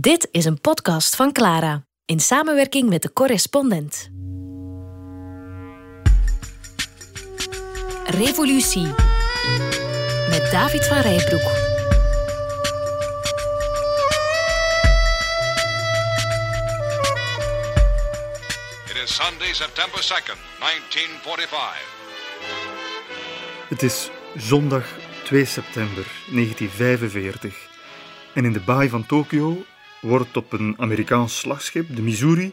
Dit is een podcast van Clara in samenwerking met de correspondent. Revolutie met David van Rijbroek. It is Sunday, September 2nd, 1945. Het is zondag 2 september 1945 en in de baai van Tokio wordt op een Amerikaans slagschip, de Missouri,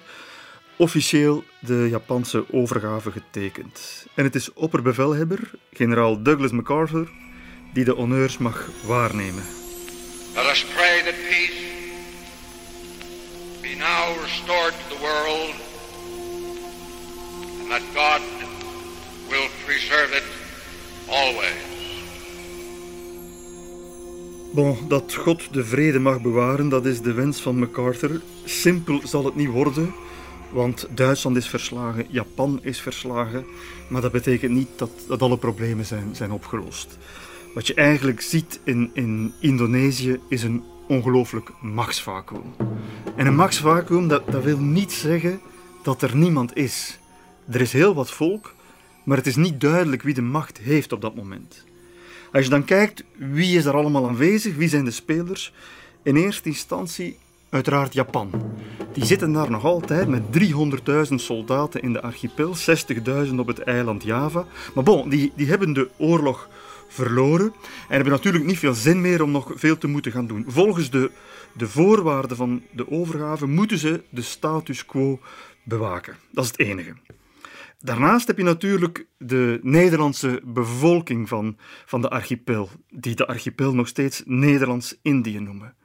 officieel de Japanse overgave getekend. En het is opperbevelhebber, generaal Douglas MacArthur, die de honneurs mag waarnemen. Let us pray that peace be now restored to the world and that God will preserve it always. Bon, dat God de vrede mag bewaren, dat is de wens van MacArthur. Simpel zal het niet worden, want Duitsland is verslagen, Japan is verslagen, maar dat betekent niet dat, dat alle problemen zijn, zijn opgelost. Wat je eigenlijk ziet in, in Indonesië is een ongelooflijk machtsvacuum. En een machtsvacuum, dat, dat wil niet zeggen dat er niemand is. Er is heel wat volk, maar het is niet duidelijk wie de macht heeft op dat moment. Als je dan kijkt, wie is er allemaal aanwezig, wie zijn de spelers? In eerste instantie uiteraard Japan. Die zitten daar nog altijd met 300.000 soldaten in de archipel, 60.000 op het eiland Java. Maar bon, die, die hebben de oorlog verloren en hebben natuurlijk niet veel zin meer om nog veel te moeten gaan doen. Volgens de, de voorwaarden van de overgave moeten ze de status quo bewaken. Dat is het enige. Daarnaast heb je natuurlijk de Nederlandse bevolking van, van de archipel, die de archipel nog steeds Nederlands-Indië noemen.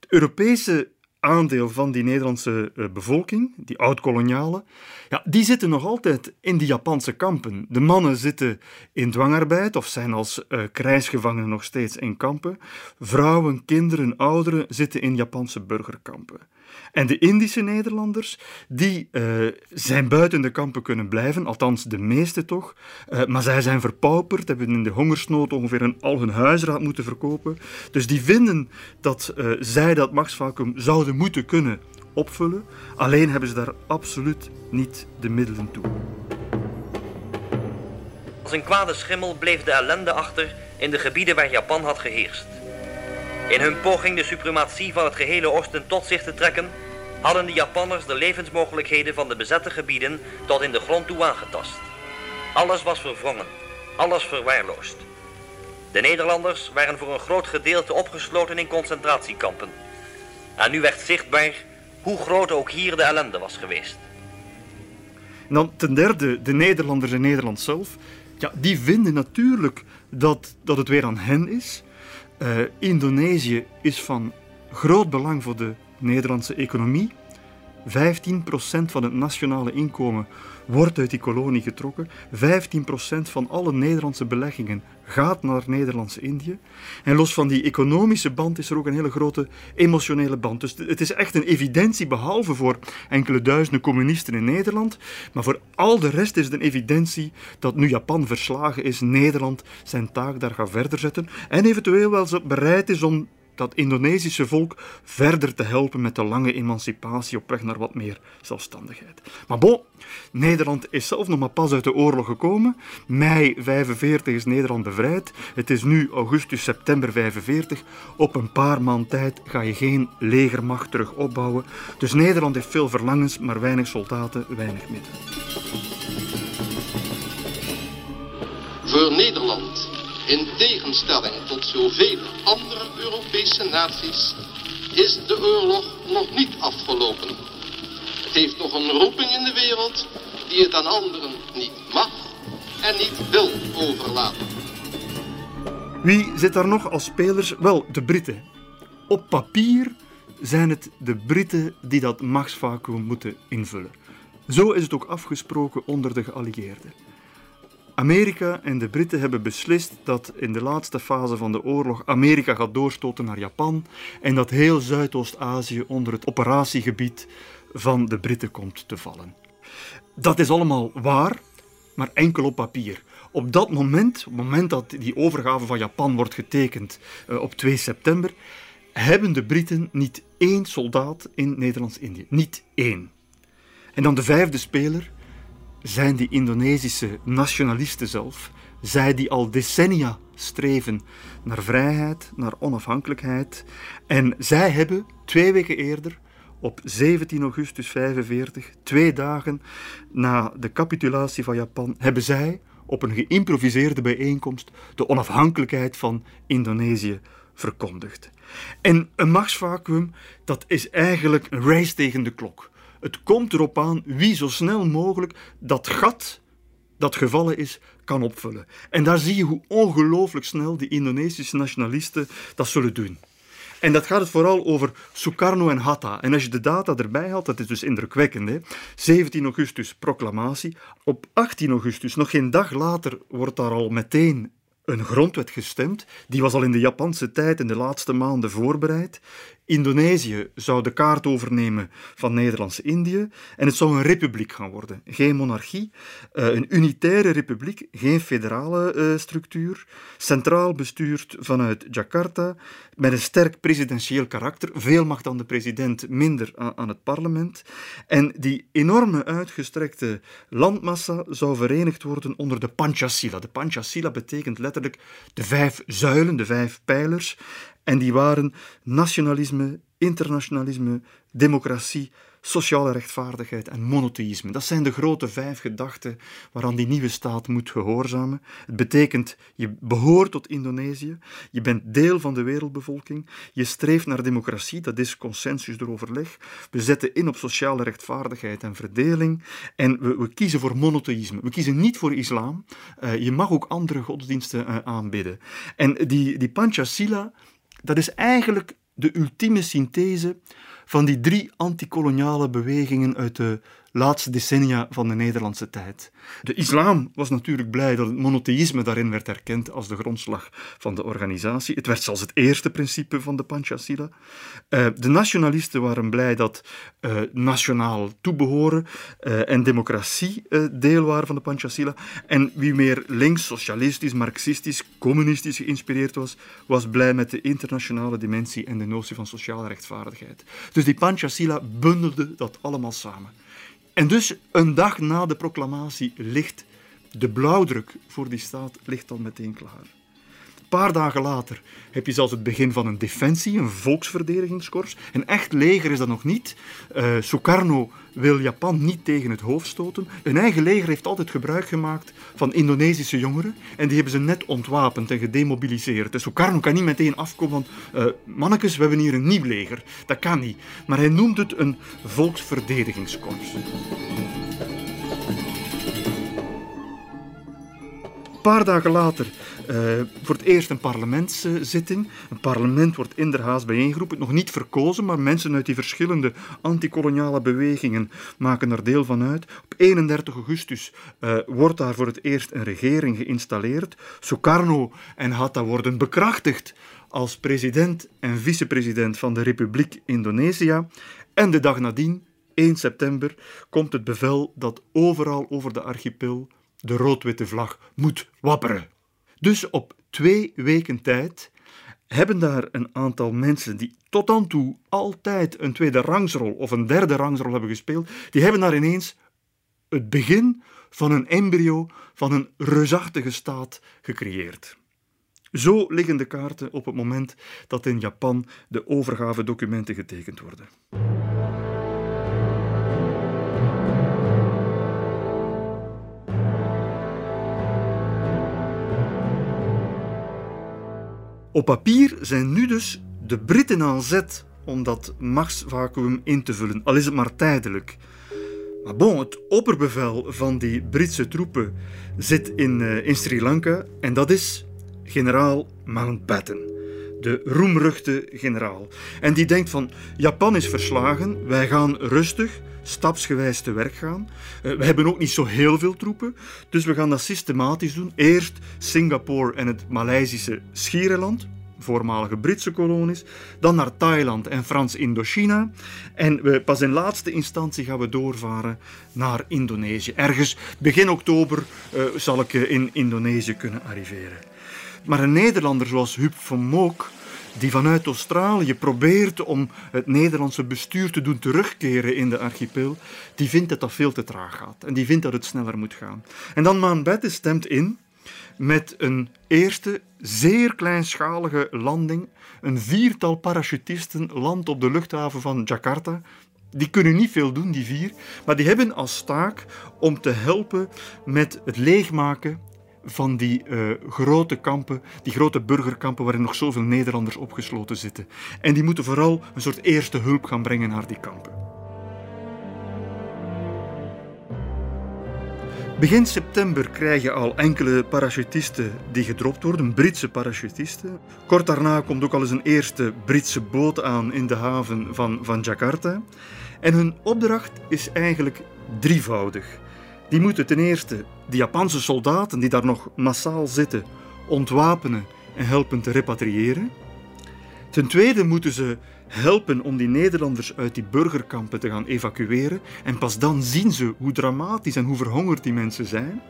Het Europese aandeel van die Nederlandse eh, bevolking, die oud-kolonialen, ja, die zitten nog altijd in die Japanse kampen. De mannen zitten in dwangarbeid of zijn als uh, krijgsgevangenen nog steeds in kampen. Vrouwen, kinderen, ouderen zitten in Japanse burgerkampen. En de Indische Nederlanders, die uh, zijn buiten de kampen kunnen blijven, althans de meeste toch, uh, maar zij zijn verpauperd, hebben in de hongersnood ongeveer een, al hun huisraad moeten verkopen. Dus die vinden dat uh, zij dat machtsvacuum zouden moeten kunnen opvullen, alleen hebben ze daar absoluut niet de middelen toe. Als een kwade schimmel bleef de ellende achter in de gebieden waar Japan had geheerst. In hun poging de suprematie van het gehele Oosten tot zich te trekken, hadden de Japanners de levensmogelijkheden van de bezette gebieden tot in de grond toe aangetast. Alles was verwrongen, alles verwaarloosd. De Nederlanders waren voor een groot gedeelte opgesloten in concentratiekampen. En nu werd zichtbaar hoe groot ook hier de ellende was geweest. Dan ten derde, de Nederlanders in Nederland zelf. Ja, die vinden natuurlijk dat, dat het weer aan hen is. Uh, Indonesië is van groot belang voor de Nederlandse economie. 15% van het nationale inkomen wordt uit die kolonie getrokken. 15% van alle Nederlandse beleggingen gaat naar Nederlandse-Indië. En los van die economische band is er ook een hele grote emotionele band. Dus het is echt een evidentie, behalve voor enkele duizenden communisten in Nederland. Maar voor al de rest is het een evidentie dat nu Japan verslagen is, Nederland zijn taak daar gaat verder zetten. En eventueel wel bereid is om dat Indonesische volk verder te helpen met de lange emancipatie op weg naar wat meer zelfstandigheid. Maar bon, Nederland is zelf nog maar pas uit de oorlog gekomen. Mei 45 is Nederland bevrijd. Het is nu augustus, september 45. Op een paar maand tijd ga je geen legermacht terug opbouwen. Dus Nederland heeft veel verlangens, maar weinig soldaten, weinig middelen. Voor Nederland in tegenstelling tot zoveel andere Europese naties is de oorlog nog niet afgelopen. Het heeft nog een roeping in de wereld die het aan anderen niet mag en niet wil overlaten. Wie zit daar nog als spelers? Wel, de Britten. Op papier zijn het de Britten die dat machtsvacuum moeten invullen. Zo is het ook afgesproken onder de geallieerden. Amerika en de Britten hebben beslist dat in de laatste fase van de oorlog Amerika gaat doorstoten naar Japan en dat heel Zuidoost-Azië onder het operatiegebied van de Britten komt te vallen. Dat is allemaal waar, maar enkel op papier. Op dat moment, op het moment dat die overgave van Japan wordt getekend uh, op 2 september, hebben de Britten niet één soldaat in Nederlands-Indië. Niet één. En dan de vijfde speler zijn die Indonesische nationalisten zelf. Zij die al decennia streven naar vrijheid, naar onafhankelijkheid. En zij hebben twee weken eerder, op 17 augustus 45, twee dagen na de capitulatie van Japan, hebben zij op een geïmproviseerde bijeenkomst de onafhankelijkheid van Indonesië verkondigd. En een machtsvacuum, dat is eigenlijk een race tegen de klok. Het komt erop aan wie zo snel mogelijk dat gat dat gevallen is, kan opvullen. En daar zie je hoe ongelooflijk snel die Indonesische nationalisten dat zullen doen. En dat gaat het vooral over Sukarno en Hatta. En als je de data erbij haalt, dat is dus indrukwekkend. Hè? 17 augustus proclamatie. Op 18 augustus, nog geen dag later, wordt daar al meteen een grondwet gestemd. Die was al in de Japanse tijd, in de laatste maanden voorbereid. Indonesië zou de kaart overnemen van Nederlands-Indië en het zou een republiek gaan worden. Geen monarchie, eh, een unitaire republiek, geen federale eh, structuur, centraal bestuurd vanuit Jakarta, met een sterk presidentieel karakter, veel macht aan de president, minder aan het parlement. En die enorme uitgestrekte landmassa zou verenigd worden onder de Panchasila. De Panchasila betekent letterlijk de vijf zuilen, de vijf pijlers. En die waren nationalisme, internationalisme, democratie, sociale rechtvaardigheid en monotheïsme. Dat zijn de grote vijf gedachten waaraan die nieuwe staat moet gehoorzamen. Het betekent, je behoort tot Indonesië, je bent deel van de wereldbevolking, je streeft naar democratie, dat is consensus door overleg. We zetten in op sociale rechtvaardigheid en verdeling en we, we kiezen voor monotheïsme. We kiezen niet voor islam. Uh, je mag ook andere godsdiensten uh, aanbidden. En die, die Panchasila, dat is eigenlijk de ultieme synthese van die drie antikoloniale bewegingen uit de laatste decennia van de Nederlandse tijd. De islam was natuurlijk blij dat het monotheïsme daarin werd erkend als de grondslag van de organisatie. Het werd zelfs het eerste principe van de Panchasila. Uh, de nationalisten waren blij dat uh, nationaal toebehoren uh, en democratie deel waren van de Panchasila. En wie meer links, socialistisch, marxistisch, communistisch geïnspireerd was, was blij met de internationale dimensie en de notie van sociale rechtvaardigheid. Dus die Panchasila bundelde dat allemaal samen. En dus een dag na de proclamatie ligt de blauwdruk voor die staat ligt al meteen klaar. Paar dagen later heb je zelfs het begin van een defensie, een volksverdedigingskorps. Een echt leger is dat nog niet. Uh, Sukarno wil Japan niet tegen het hoofd stoten. Een eigen leger heeft altijd gebruik gemaakt van Indonesische jongeren en die hebben ze net ontwapend en gedemobiliseerd. Dus Sukarno kan niet meteen afkomen van uh, mannekes, we hebben hier een nieuw leger. Dat kan niet. Maar hij noemt het een volksverdedigingskorps. Een paar dagen later uh, voor het eerst een parlementszitting. Een parlement wordt inderhaast bijeengeroepen, nog niet verkozen, maar mensen uit die verschillende antikoloniale bewegingen maken er deel van uit. Op 31 augustus uh, wordt daar voor het eerst een regering geïnstalleerd. Sukarno en Hatta worden bekrachtigd als president en vicepresident van de Republiek Indonesië. En de dag nadien, 1 september, komt het bevel dat overal over de archipel de rood-witte vlag moet wapperen. Dus op twee weken tijd hebben daar een aantal mensen die tot dan toe altijd een tweede rangsrol of een derde rangsrol hebben gespeeld, die hebben daar ineens het begin van een embryo van een reusachtige staat gecreëerd. Zo liggen de kaarten op het moment dat in Japan de overgave-documenten getekend worden. Op papier zijn nu dus de Britten aan zet om dat machtsvacuum in te vullen, al is het maar tijdelijk. Maar bon, het opperbevel van die Britse troepen zit in, uh, in Sri Lanka en dat is generaal Mountbatten, de roemruchte generaal. En die denkt van, Japan is verslagen, wij gaan rustig, stapsgewijs te werk gaan. Uh, we hebben ook niet zo heel veel troepen, dus we gaan dat systematisch doen. Eerst Singapore en het Maleisische Schiereiland, voormalige Britse kolonies, dan naar Thailand en Frans-Indochina. En we, pas in laatste instantie gaan we doorvaren naar Indonesië. Ergens begin oktober uh, zal ik uh, in Indonesië kunnen arriveren. Maar een Nederlander zoals Huub van Mook die vanuit Australië probeert om het Nederlandse bestuur te doen terugkeren in de archipel, die vindt dat dat veel te traag gaat. En die vindt dat het sneller moet gaan. En dan Mountbatten stemt in met een eerste zeer kleinschalige landing. Een viertal parachutisten landt op de luchthaven van Jakarta. Die kunnen niet veel doen, die vier, maar die hebben als taak om te helpen met het leegmaken van die uh, grote kampen, die grote burgerkampen waarin nog zoveel Nederlanders opgesloten zitten. En die moeten vooral een soort eerste hulp gaan brengen naar die kampen. Begin september krijg je al enkele parachutisten die gedropt worden, Britse parachutisten. Kort daarna komt ook al eens een eerste Britse boot aan in de haven van, van Jakarta. En hun opdracht is eigenlijk drievoudig. Die moeten ten eerste de Japanse soldaten die daar nog massaal zitten ontwapenen en helpen te repatriëren. Ten tweede moeten ze helpen om die Nederlanders uit die burgerkampen te gaan evacueren. En pas dan zien ze hoe dramatisch en hoe verhongerd die mensen zijn.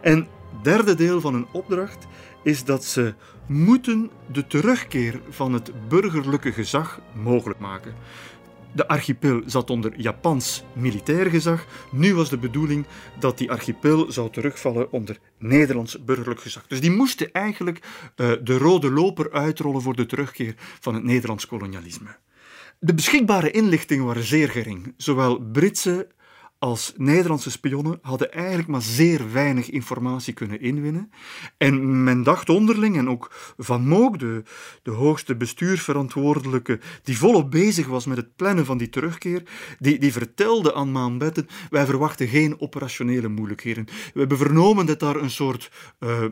En derde deel van hun opdracht is dat ze moeten de terugkeer van het burgerlijke gezag mogelijk maken. De archipel zat onder Japans militair gezag. Nu was de bedoeling dat die archipel zou terugvallen onder Nederlands burgerlijk gezag. Dus die moesten eigenlijk uh, de rode loper uitrollen voor de terugkeer van het Nederlands kolonialisme. De beschikbare inlichtingen waren zeer gering. Zowel Britse als Nederlandse spionnen hadden eigenlijk maar zeer weinig informatie kunnen inwinnen. En men dacht onderling, en ook Van Moog, de, de hoogste bestuursverantwoordelijke, die volop bezig was met het plannen van die terugkeer, die, die vertelde aan Maanbetten, wij verwachten geen operationele moeilijkheden. We hebben vernomen dat daar een soort... Uh,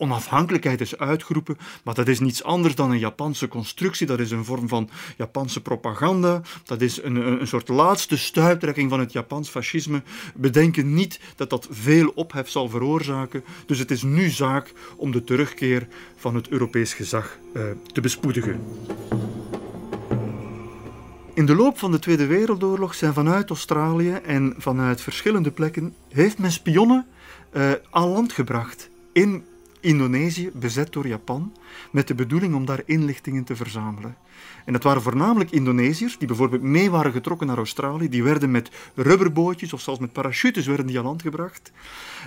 onafhankelijkheid is uitgeroepen, maar dat is niets anders dan een Japanse constructie, dat is een vorm van Japanse propaganda, dat is een, een, een soort laatste stuiptrekking van het Japans fascisme. We denken niet dat dat veel ophef zal veroorzaken, dus het is nu zaak om de terugkeer van het Europees gezag uh, te bespoedigen. In de loop van de Tweede Wereldoorlog zijn vanuit Australië en vanuit verschillende plekken heeft men spionnen uh, aan land gebracht in Indonesië bezet door Japan met de bedoeling om daar inlichtingen te verzamelen. En dat waren voornamelijk Indonesiërs die bijvoorbeeld mee waren getrokken naar Australië. Die werden met rubberbootjes of zelfs met parachutes werden die aan land gebracht.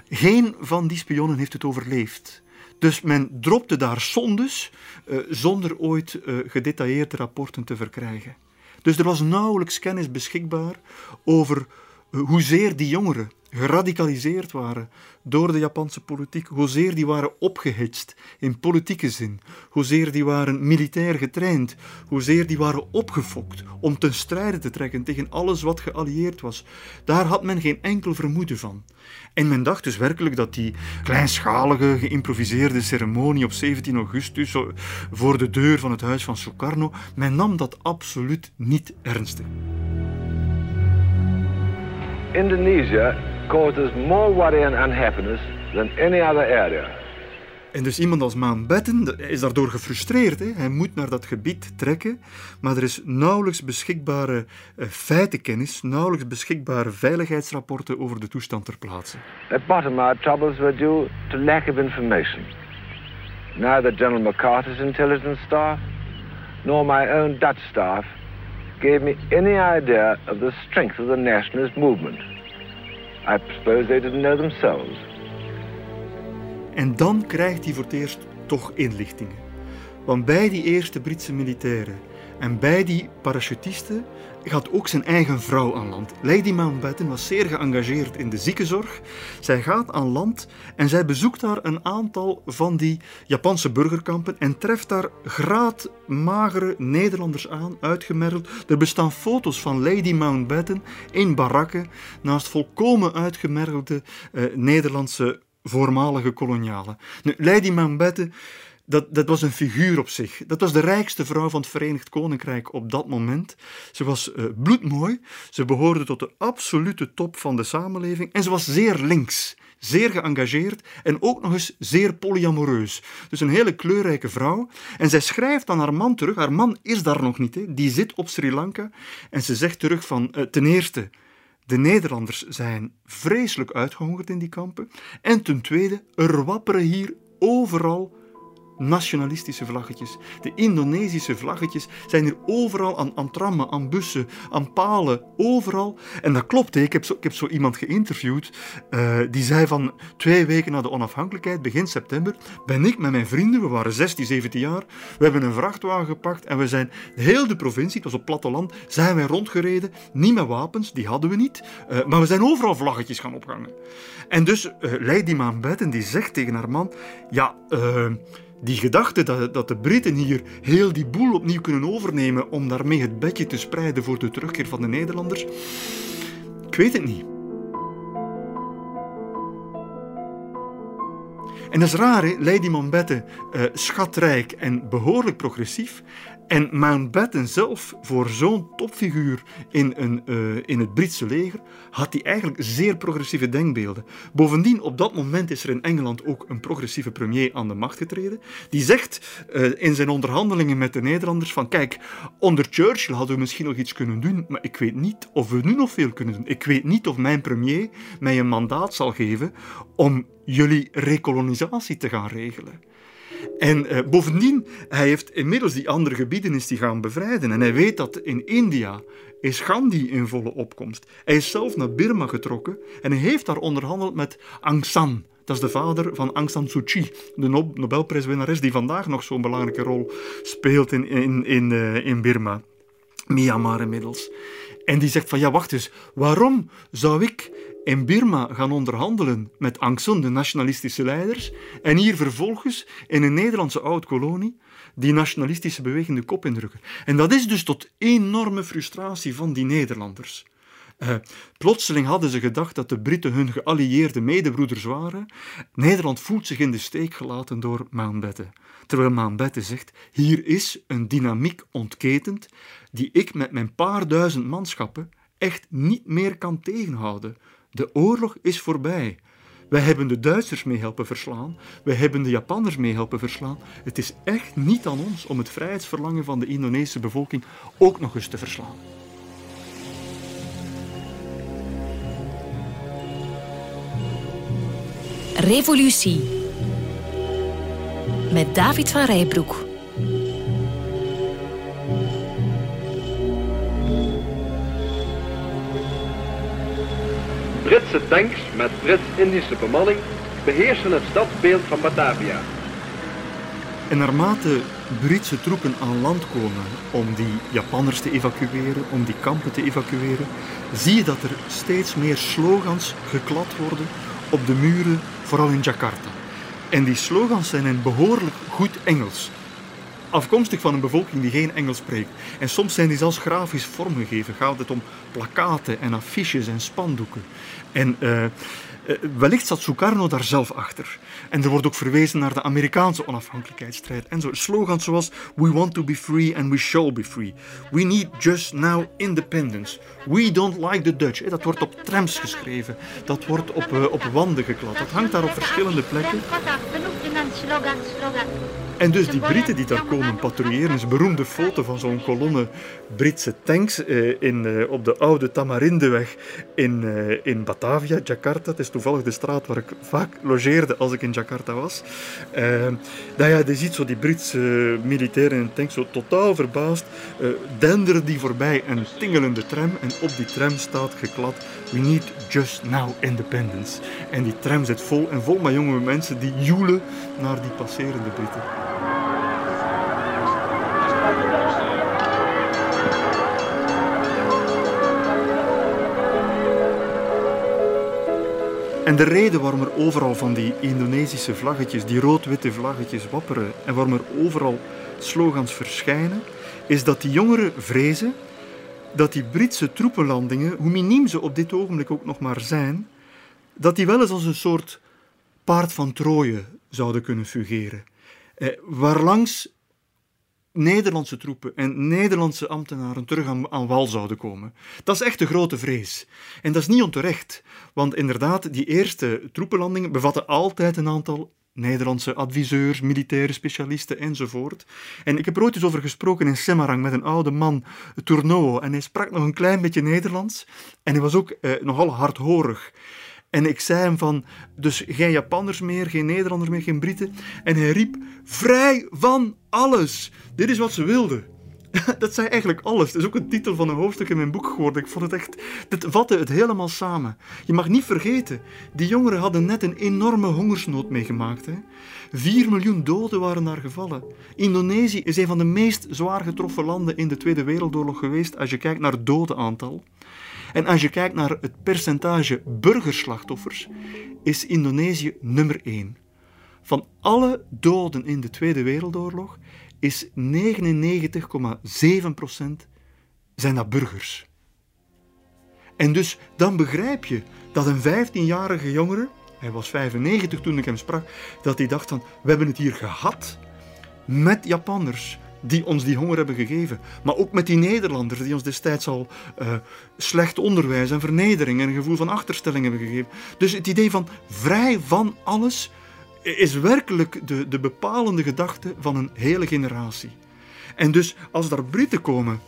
Geen van die spionnen heeft het overleefd. Dus men dropte daar sondes uh, zonder ooit uh, gedetailleerde rapporten te verkrijgen. Dus er was nauwelijks kennis beschikbaar over uh, hoezeer die jongeren geradicaliseerd waren door de Japanse politiek, hoezeer die waren opgehitst in politieke zin, hoezeer die waren militair getraind, hoezeer die waren opgefokt om ten strijde te trekken tegen alles wat geallieerd was. Daar had men geen enkel vermoeden van. En men dacht dus werkelijk dat die kleinschalige, geïmproviseerde ceremonie op 17 augustus voor de deur van het huis van Sukarno, men nam dat absoluut niet ernstig. Indonesia causes more worry and unhappiness than any other area. En dus iemand als Mountbatten is daardoor gefrustreerd. Hè? Hij moet naar dat gebied trekken, maar er is nauwelijks beschikbare uh, feitenkennis, nauwelijks beschikbare veiligheidsrapporten over de toestand ter plaatse. At bottom, our troubles were due to lack of information. Neither General MacArthur's intelligence staff nor my own Dutch staff gave me any idea of the strength of the nationalist movement. I suppose they didn't know themselves. En dan krijgt hij voor het eerst toch inlichtingen. Want bij die eerste Britse militairen en bij die parachutisten gaat ook zijn eigen vrouw aan land. Lady Mountbatten was zeer geëngageerd in de ziekenzorg. Zij gaat aan land en zij bezoekt daar een aantal van die Japanse burgerkampen en treft daar graadmagere Nederlanders aan, uitgemergeld. Er bestaan foto's van Lady Mountbatten in barakken naast volkomen uitgemergelde uh, Nederlandse voormalige kolonialen. Nu, Lady Mountbatten dat, dat was een figuur op zich. Dat was de rijkste vrouw van het Verenigd Koninkrijk op dat moment. Ze was uh, bloedmooi, ze behoorde tot de absolute top van de samenleving en ze was zeer links, zeer geëngageerd en ook nog eens zeer polyamoreus. Dus een hele kleurrijke vrouw. En zij schrijft aan haar man terug, haar man is daar nog niet, hè. die zit op Sri Lanka, en ze zegt terug van, uh, ten eerste, de Nederlanders zijn vreselijk uitgehongerd in die kampen. En ten tweede, er wapperen hier overal nationalistische vlaggetjes. De Indonesische vlaggetjes zijn er overal aan, trammen, aan bussen, aan palen, overal. En dat klopt, ik heb zo, ik heb zo iemand geïnterviewd uh, die zei van twee weken na de onafhankelijkheid, begin september, ben ik met mijn vrienden, we waren 16, 17 jaar, we hebben een vrachtwagen gepakt en we zijn heel de provincie, het was op platteland, zijn wij rondgereden, niet met wapens, die hadden we niet, uh, maar we zijn overal vlaggetjes gaan ophangen. En dus uh, Lady Mountbatten die zegt tegen haar man, ja, die gedachte dat, dat de Britten hier heel die boel opnieuw kunnen overnemen om daarmee het bedje te spreiden voor de terugkeer van de Nederlanders, ik weet het niet. En dat is raar, hè? Lady Mountbatten, uh, schatrijk en behoorlijk progressief. En Mountbatten zelf, voor zo'n topfiguur in, een, uh, in het Britse leger, had hij eigenlijk zeer progressieve denkbeelden. Bovendien, op dat moment is er in Engeland ook een progressieve premier aan de macht getreden. Die zegt uh, in zijn onderhandelingen met de Nederlanders van kijk, onder Churchill hadden we misschien nog iets kunnen doen, maar ik weet niet of we nu nog veel kunnen doen. Ik weet niet of mijn premier mij een mandaat zal geven om jullie rekolonisatie te gaan regelen. En uh, bovendien, hij heeft inmiddels die andere gebieden is die gaan bevrijden. En hij weet dat in India is Gandhi in volle opkomst. Hij is zelf naar Burma getrokken en hij heeft daar onderhandeld met Aung San. Dat is de vader van Aung San Suu Kyi, de Nobelprijswinnares die vandaag nog zo'n belangrijke rol speelt in, in, in, uh, in Burma. Myanmar inmiddels. En die zegt van ja, wacht eens, waarom zou ik in Birma gaan onderhandelen met Aung San, de nationalistische leiders, en hier vervolgens in een Nederlandse oud-kolonie die nationalistische beweging de kop indrukken. En dat is dus tot enorme frustratie van die Nederlanders. Uh, plotseling hadden ze gedacht dat de Britten hun geallieerde medebroeders waren. Nederland voelt zich in de steek gelaten door Mountbatten. Terwijl Mountbatten zegt, hier is een dynamiek ontketend die ik met mijn paar duizend manschappen echt niet meer kan tegenhouden. De oorlog is voorbij. Wij hebben de Duitsers mee helpen verslaan. Wij hebben de Japanners mee helpen verslaan. Het is echt niet aan ons om het vrijheidsverlangen van de Indonesische bevolking ook nog eens te verslaan. Revolutie met David van Rijbroek. Britse tanks met Brits-Indische bemanning beheersen het stadsbeeld van Batavia. En naarmate Britse troepen aan land komen om die Japanners te evacueren, om die kampen te evacueren, zie je dat er steeds meer slogans geklad worden op de muren, vooral in Jakarta. En die slogans zijn in behoorlijk goed Engels afkomstig van een bevolking die geen Engels spreekt. En soms zijn die zelfs grafisch vormgegeven. Gaat het om plakaten en affiches en spandoeken. En uh, uh, wellicht zat Sukarno daar zelf achter. En er wordt ook verwezen naar de Amerikaanse onafhankelijkheidsstrijd. En zo slogans zoals We want to be free and we shall be free. We need just now independence. We don't like the Dutch. Dat wordt op trams geschreven. Dat wordt op, uh, op wanden geklad. Dat hangt daar op verschillende plekken. En dus die Britten die daar komen patrouilleren, is een beroemde foto van zo'n kolonne Britse tanks eh, in, eh, op de oude Tamarindeweg in, eh, in Batavia, Jakarta. Het is toevallig de straat waar ik vaak logeerde als ik in Jakarta was. Nou ja, je ziet zo die Britse militairen in tanks zo totaal verbaasd. Denderen die voorbij een tingelende tram en op die tram staat geklad We need just now independence. En die tram zit vol en vol met jonge mensen die joelen naar die passerende Britten. En de reden waarom er overal van die Indonesische vlaggetjes, die rood-witte vlaggetjes wapperen en waarom er overal slogans verschijnen, is dat die jongeren vrezen dat die Britse troepenlandingen, hoe miniem ze op dit ogenblik ook nog maar zijn, dat die wel eens als een soort paard van Troje zouden kunnen fungeren. Eh, waarlangs Nederlandse troepen en Nederlandse ambtenaren terug aan, aan, wal zouden komen. Dat is echt de grote vrees. En dat is niet onterecht, want inderdaad, die eerste troepenlandingen bevatten altijd een aantal Nederlandse adviseurs, militaire specialisten enzovoort. En ik heb er ooit eens over gesproken in Semarang met een oude man, Tourneau, en hij sprak nog een klein beetje Nederlands en hij was ook eh, nogal hardhorig. En ik zei hem van, dus geen Japanners meer, geen Nederlanders meer, geen Britten. En hij riep, vrij van alles. Dit is wat ze wilden. Dat zei eigenlijk alles. Het is ook een titel van een hoofdstuk in mijn boek geworden. Ik vond het echt... Dit vatte het helemaal samen. Je mag niet vergeten, die jongeren hadden net een enorme hongersnood meegemaakt. Hè? 4 miljoen doden waren daar gevallen. Indonesië is een van de meest zwaar getroffen landen in de Tweede Wereldoorlog geweest als je kijkt naar het dodenaantal. En als je kijkt naar het percentage burgerslachtoffers, is Indonesië nummer 1. Van alle doden in de Tweede Wereldoorlog is 99,7% zijn dat burgers. En dus dan begrijp je dat een 15-jarige jongere, hij was 95 toen ik hem sprak, dat hij dacht van, we hebben het hier gehad met Japanners die ons die honger hebben gegeven. Maar ook met die Nederlanders die ons destijds al uh, slecht onderwijs en vernedering en een gevoel van achterstelling hebben gegeven. Dus het idee van vrij van alles is werkelijk de, de bepalende gedachte van een hele generatie. En dus als daar Britten komen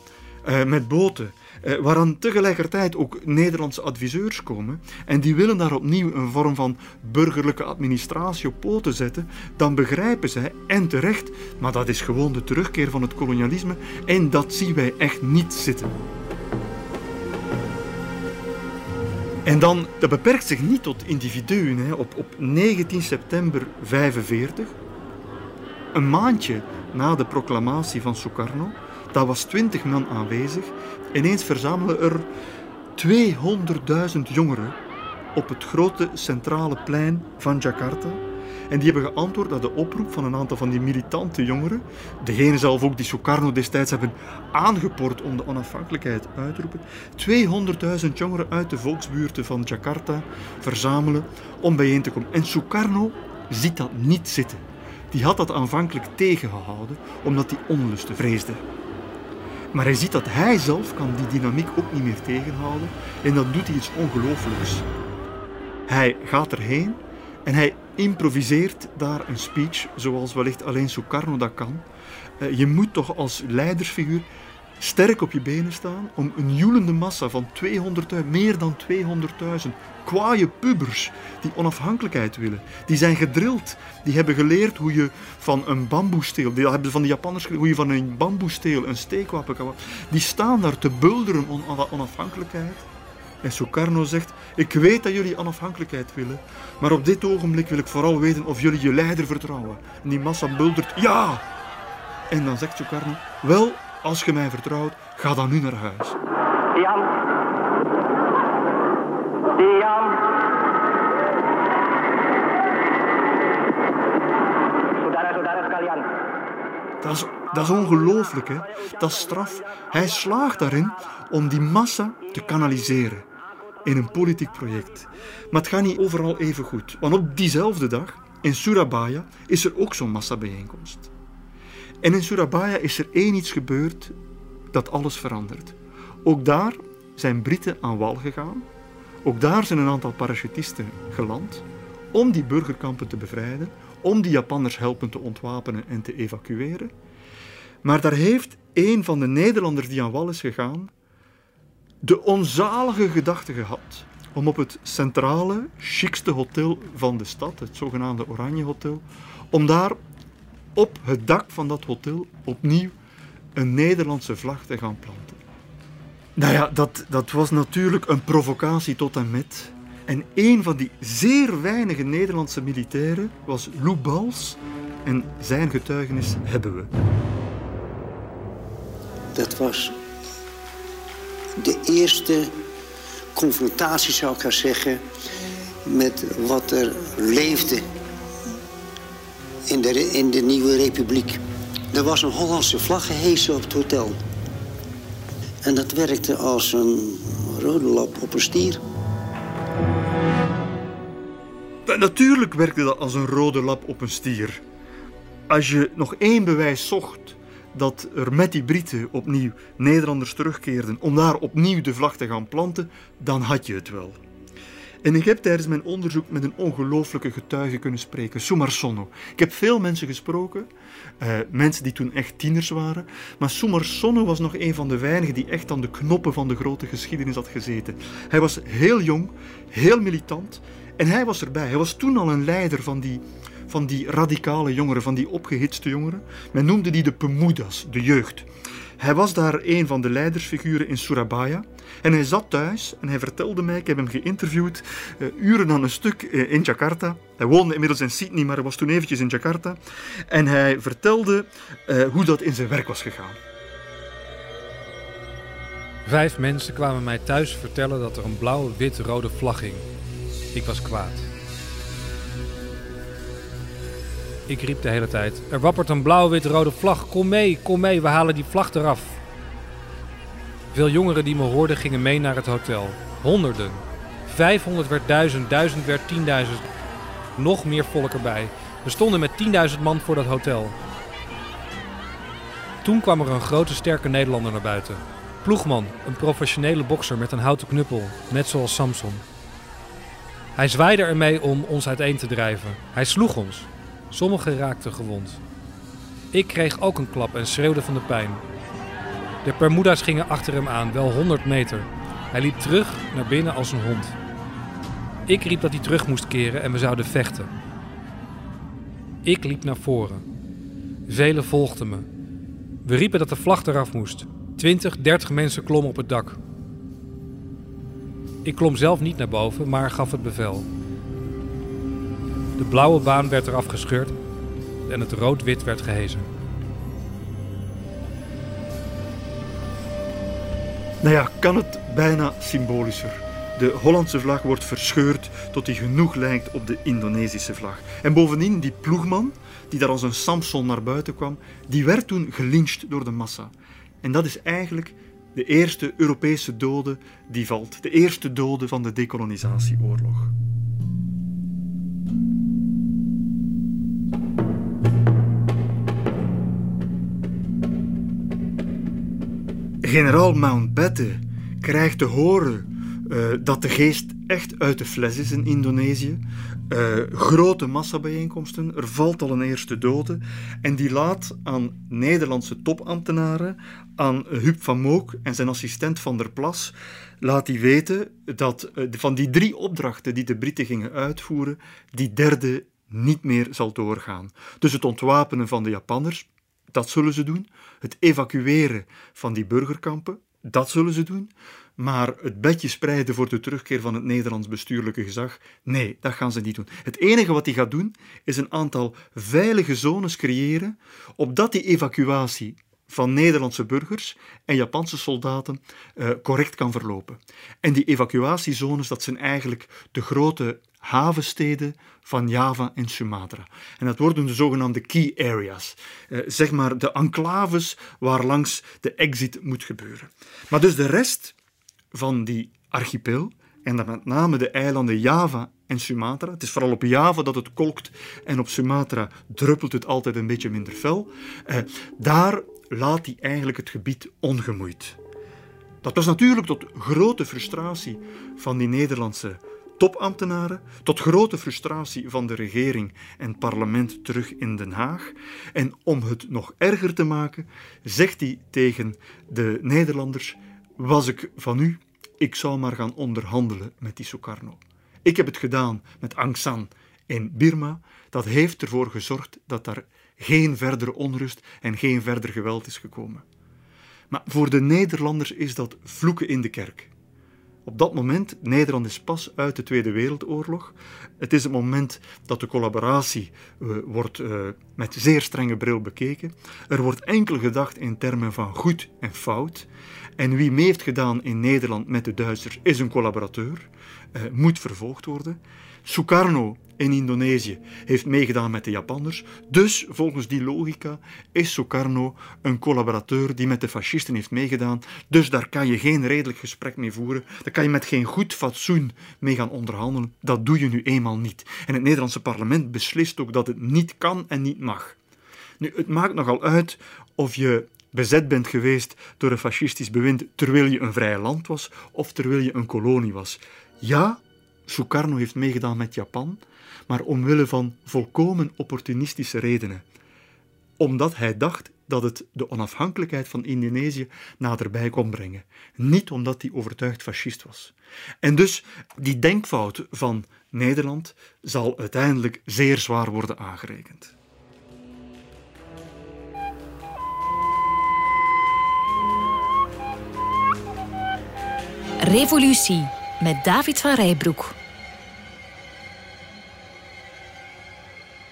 uh, met boten eh, waaraan tegelijkertijd ook Nederlandse adviseurs komen en die willen daar opnieuw een vorm van burgerlijke administratie op poten zetten, dan begrijpen zij, en terecht, maar dat is gewoon de terugkeer van het kolonialisme en dat zien wij echt niet zitten. En dan, dat beperkt zich niet tot individuen. Hè. Op, op 19 september 1945, een maandje na de proclamatie van Sukarno, daar was 20 man aanwezig Ineens verzamelen er 200.000 jongeren op het grote centrale plein van Jakarta. En die hebben geantwoord op de oproep van een aantal van die militante jongeren. Degene zelf ook die Sukarno destijds hebben aangepord om de onafhankelijkheid uit te roepen. 200.000 jongeren uit de volksbuurten van Jakarta verzamelen om bijeen te komen. En Sukarno ziet dat niet zitten. Die had dat aanvankelijk tegengehouden omdat hij onlusten vreesde. Maar hij ziet dat hij zelf kan die dynamiek ook niet meer tegenhouden en dan doet hij iets ongelooflijks. Hij gaat erheen en hij improviseert daar een speech zoals wellicht alleen Sukarno dat kan. Eh, je moet toch als leidersfiguur sterk op je benen staan om een joelende massa van 200.000, meer dan 200.000 kwaaie pubers die onafhankelijkheid willen. Die zijn gedrild. Die hebben geleerd hoe je van een bamboesteel, die hebben van de Japanners geleerd, hoe je van een bamboesteel een steekwapen kan Die staan daar te bulderen om onafhankelijkheid. En Sukarno zegt, ik weet dat jullie onafhankelijkheid willen, maar op dit ogenblik wil ik vooral weten of jullie je leider vertrouwen. En die massa buldert, ja! En dan zegt Sukarno, wel, als je mij vertrouwt, ga dan nu naar huis. Jan. Jan. Dat is, dat is ongelooflijk, hè? Dat is straf. Hij slaagt daarin om die massa te kanaliseren in een politiek project. Maar het gaat niet overal even goed. Want op diezelfde dag, in Surabaya, is er ook zo'n massabijeenkomst. En in Surabaya is er één iets gebeurd dat alles verandert. Ook daar zijn Britten aan wal gegaan. Ook daar zijn een aantal parachutisten geland om die burgerkampen te bevrijden, om die Japanners helpen te ontwapenen en te evacueren. Maar daar heeft een van de Nederlanders die aan wal is gegaan de onzalige gedachte gehad om op het centrale, chicste hotel van de stad, het zogenaamde Oranje Hotel, om daar op het dak van dat hotel opnieuw een Nederlandse vlag te gaan planten. Nou ja, dat, dat was natuurlijk een provocatie tot en met. En een van die zeer weinige Nederlandse militairen was Lou Bals. En zijn getuigenis hebben we. Dat was de eerste confrontatie, zou ik gaan zeggen, met wat er leefde in de, in de nieuwe republiek. Er was een Hollandse vlag gehesen op het hotel. En dat werkte als een rode lap op een stier. Natuurlijk werkte dat als een rode lap op een stier. Als je nog één bewijs zocht dat er met die Britten opnieuw Nederlanders terugkeerden om daar opnieuw de vlag te gaan planten, dan had je het wel. En ik heb tijdens mijn onderzoek met een ongelooflijke getuige kunnen spreken, Sumarsono. Ik heb veel mensen gesproken, uh, mensen die toen echt tieners waren, maar Sumarsono was nog een van de weinigen die echt aan de knoppen van de grote geschiedenis had gezeten. Hij was heel jong, heel militant en hij was erbij. Hij was toen al een leider van die, van die radicale jongeren, van die opgehitste jongeren. Men noemde die de Pemudas, de jeugd. Hij was daar een van de leidersfiguren in Surabaya. En hij zat thuis en hij vertelde mij, ik heb hem geïnterviewd, uh, uren aan een stuk uh, in Jakarta. Hij woonde inmiddels in Sydney, maar hij was toen eventjes in Jakarta. En hij vertelde uh, hoe dat in zijn werk was gegaan. Vijf mensen kwamen mij thuis vertellen dat er een blauwe, wit, rode vlag hing. Ik was kwaad. Ik riep de hele tijd: Er wappert een blauw-wit-rode vlag. Kom mee, kom mee, we halen die vlag eraf. Veel jongeren die me hoorden gingen mee naar het hotel. Honderden. 500 werd 1000, 1000 werd 10.000. Nog meer volk erbij. We stonden met 10.000 man voor dat hotel. Toen kwam er een grote sterke Nederlander naar buiten. Ploegman, een professionele bokser met een houten knuppel, net zoals Samson. Hij zwaaide ermee om ons uiteen te drijven. Hij sloeg ons. Sommigen raakten gewond. Ik kreeg ook een klap en schreeuwde van de pijn. De Permuda's gingen achter hem aan, wel 100 meter. Hij liep terug naar binnen als een hond. Ik riep dat hij terug moest keren en we zouden vechten. Ik liep naar voren. Velen volgden me. We riepen dat de vlag eraf moest. 20, 30 mensen klommen op het dak. Ik klom zelf niet naar boven, maar gaf het bevel. De blauwe baan werd eraf gescheurd en het rood-wit werd gehezen. Nou ja, kan het bijna symbolischer. De Hollandse vlag wordt verscheurd tot die genoeg lijkt op de Indonesische vlag. En bovendien, die ploegman, die daar als een Samson naar buiten kwam, die werd toen gelyncht door de massa. En dat is eigenlijk de eerste Europese dode die valt. De eerste dode van de decolonisatieoorlog. Generaal Mountbatten krijgt te horen uh, dat de geest echt uit de fles is in Indonesië. Uh, grote massabijeenkomsten, er valt al een eerste dode. En die laat aan Nederlandse topambtenaren, aan Huub van Mook en zijn assistent Van der Plas, laat hij weten dat uh, van die drie opdrachten die de Britten gingen uitvoeren, die derde niet meer zal doorgaan. Dus het ontwapenen van de Japanners, dat zullen ze doen. Het evacueren van die burgerkampen, dat zullen ze doen. Maar het bedje spreiden voor de terugkeer van het Nederlands bestuurlijke gezag, nee, dat gaan ze niet doen. Het enige wat hij gaat doen, is een aantal veilige zones creëren, opdat die evacuatie van Nederlandse burgers en Japanse soldaten uh, correct kan verlopen. En die evacuatiezones, dat zijn eigenlijk de grote havensteden van Java en Sumatra. En dat worden de zogenaamde key areas, uh, zeg maar de enclaves waar langs de exit moet gebeuren. Maar dus de rest van die archipel, en dan met name de eilanden Java en Sumatra. Het is vooral op Java dat het kolkt en op Sumatra druppelt het altijd een beetje minder fel. Eh, daar laat hij eigenlijk het gebied ongemoeid. Dat was natuurlijk tot grote frustratie van die Nederlandse topambtenaren, tot grote frustratie van de regering en parlement terug in Den Haag. En om het nog erger te maken, zegt hij tegen de Nederlanders: Was ik van u, ik zou maar gaan onderhandelen met die Sukarno. Ik heb het gedaan met Aung San in Birma. Dat heeft ervoor gezorgd dat daar geen verdere onrust en geen verder geweld is gekomen. Maar voor de Nederlanders is dat vloeken in de kerk. Op dat moment, Nederland is pas uit de Tweede Wereldoorlog. Het is het moment dat de collaboratie uh, wordt uh, met zeer strenge bril bekeken. Er wordt enkel gedacht in termen van goed en fout. En wie mee heeft gedaan in Nederland met de Duitsers is een collaborateur, uh, moet vervolgd worden. Sukarno in Indonesië heeft meegedaan met de Japanners. Dus volgens die logica is Sukarno een collaborateur die met de fascisten heeft meegedaan. Dus daar kan je geen redelijk gesprek mee voeren. Daar kan je met geen goed fatsoen mee gaan onderhandelen. Dat doe je nu eenmaal niet. En het Nederlandse parlement beslist ook dat het niet kan en niet mag. Nu, het maakt nogal uit of je bezet bent geweest door een fascistisch bewind terwijl je een vrij land was of terwijl je een kolonie was. Ja, Sukarno heeft meegedaan met Japan, maar omwille van volkomen opportunistische redenen. Omdat hij dacht dat het de onafhankelijkheid van Indonesië naderbij kon brengen. Niet omdat hij overtuigd fascist was. En dus die denkfout van Nederland zal uiteindelijk zeer zwaar worden aangerekend. Revolutie met David van Rijbroek.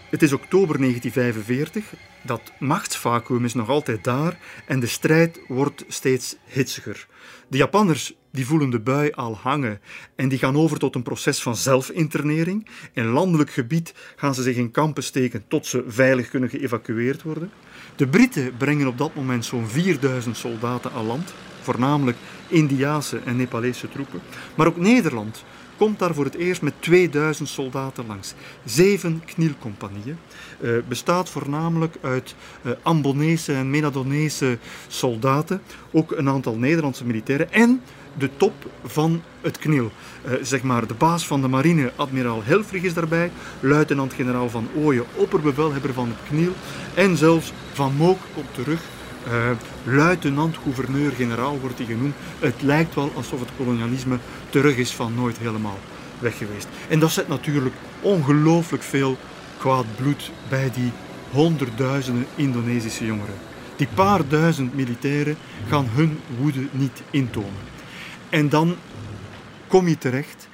Het is oktober 1945, dat machtsvacuum is nog altijd daar en de strijd wordt steeds hitsiger. De Japanners die voelen de bui al hangen en die gaan over tot een proces van zelfinternering. In landelijk gebied gaan ze zich in kampen steken tot ze veilig kunnen geëvacueerd worden. De Britten brengen op dat moment zo'n 4000 soldaten aan land, voornamelijk Indiaanse en Nepalese troepen. Maar ook Nederland komt daar voor het eerst met 2000 soldaten langs. Zeven knielcompagnieën. Uh, bestaat voornamelijk uit uh, Ambonese en Menadonese soldaten. Ook een aantal Nederlandse militairen. En de top van het kniel. Uh, zeg maar, de baas van de marine, admiraal Helfrich, is daarbij. Luitenant-generaal Van Ooyen, opperbevelhebber van het kniel. En zelfs Van Mook komt terug uh, luitenant-gouverneur-generaal wordt hij genoemd. Het lijkt wel alsof het kolonialisme terug is van nooit helemaal weg geweest. En dat zet natuurlijk ongelooflijk veel kwaad bloed bij die honderdduizenden Indonesische jongeren. Die paar duizend militairen gaan hun woede niet intonen. En dan kom je terecht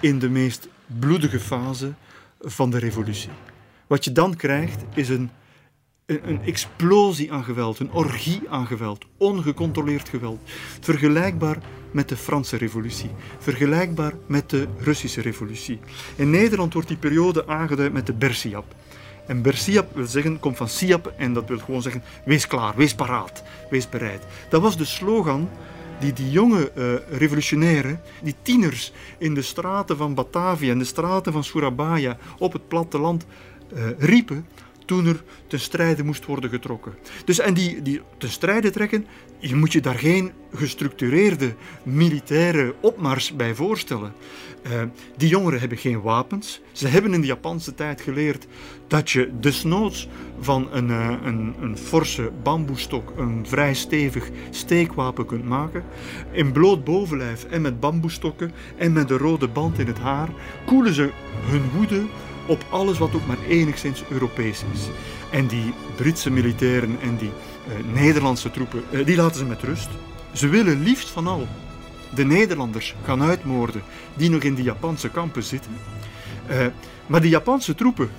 in de meest bloedige fase van de revolutie. Wat je dan krijgt is een een, explosie aan geweld, een orgie aan geweld, ongecontroleerd geweld. Vergelijkbaar met de Franse revolutie, vergelijkbaar met de Russische revolutie. In Nederland wordt die periode aangeduid met de Bersiap. En Bersiap wil zeggen, komt van Siap en dat wil gewoon zeggen, wees klaar, wees paraat, wees bereid. Dat was de slogan die die jonge uh, revolutionairen, die tieners in de straten van Batavia en de straten van Surabaya op het platteland uh, riepen toen er strijde moest worden getrokken. Dus en die, die ten strijde trekken, je moet je daar geen gestructureerde militaire opmars bij voorstellen. Uh, die jongeren hebben geen wapens. Ze hebben in de Japanse tijd geleerd dat je desnoods van een, uh, een, een forse bamboestok een vrij stevig steekwapen kunt maken. In bloot bovenlijf en met bamboestokken en met een rode band in het haar koelen ze hun woede op alles wat ook maar enigszins Europees is. En die Britse militairen en die uh, Nederlandse troepen, uh, die laten ze met rust. Ze willen liefst van al de Nederlanders gaan uitmoorden die nog in die Japanse kampen zitten. Uh, maar die Japanse troepen,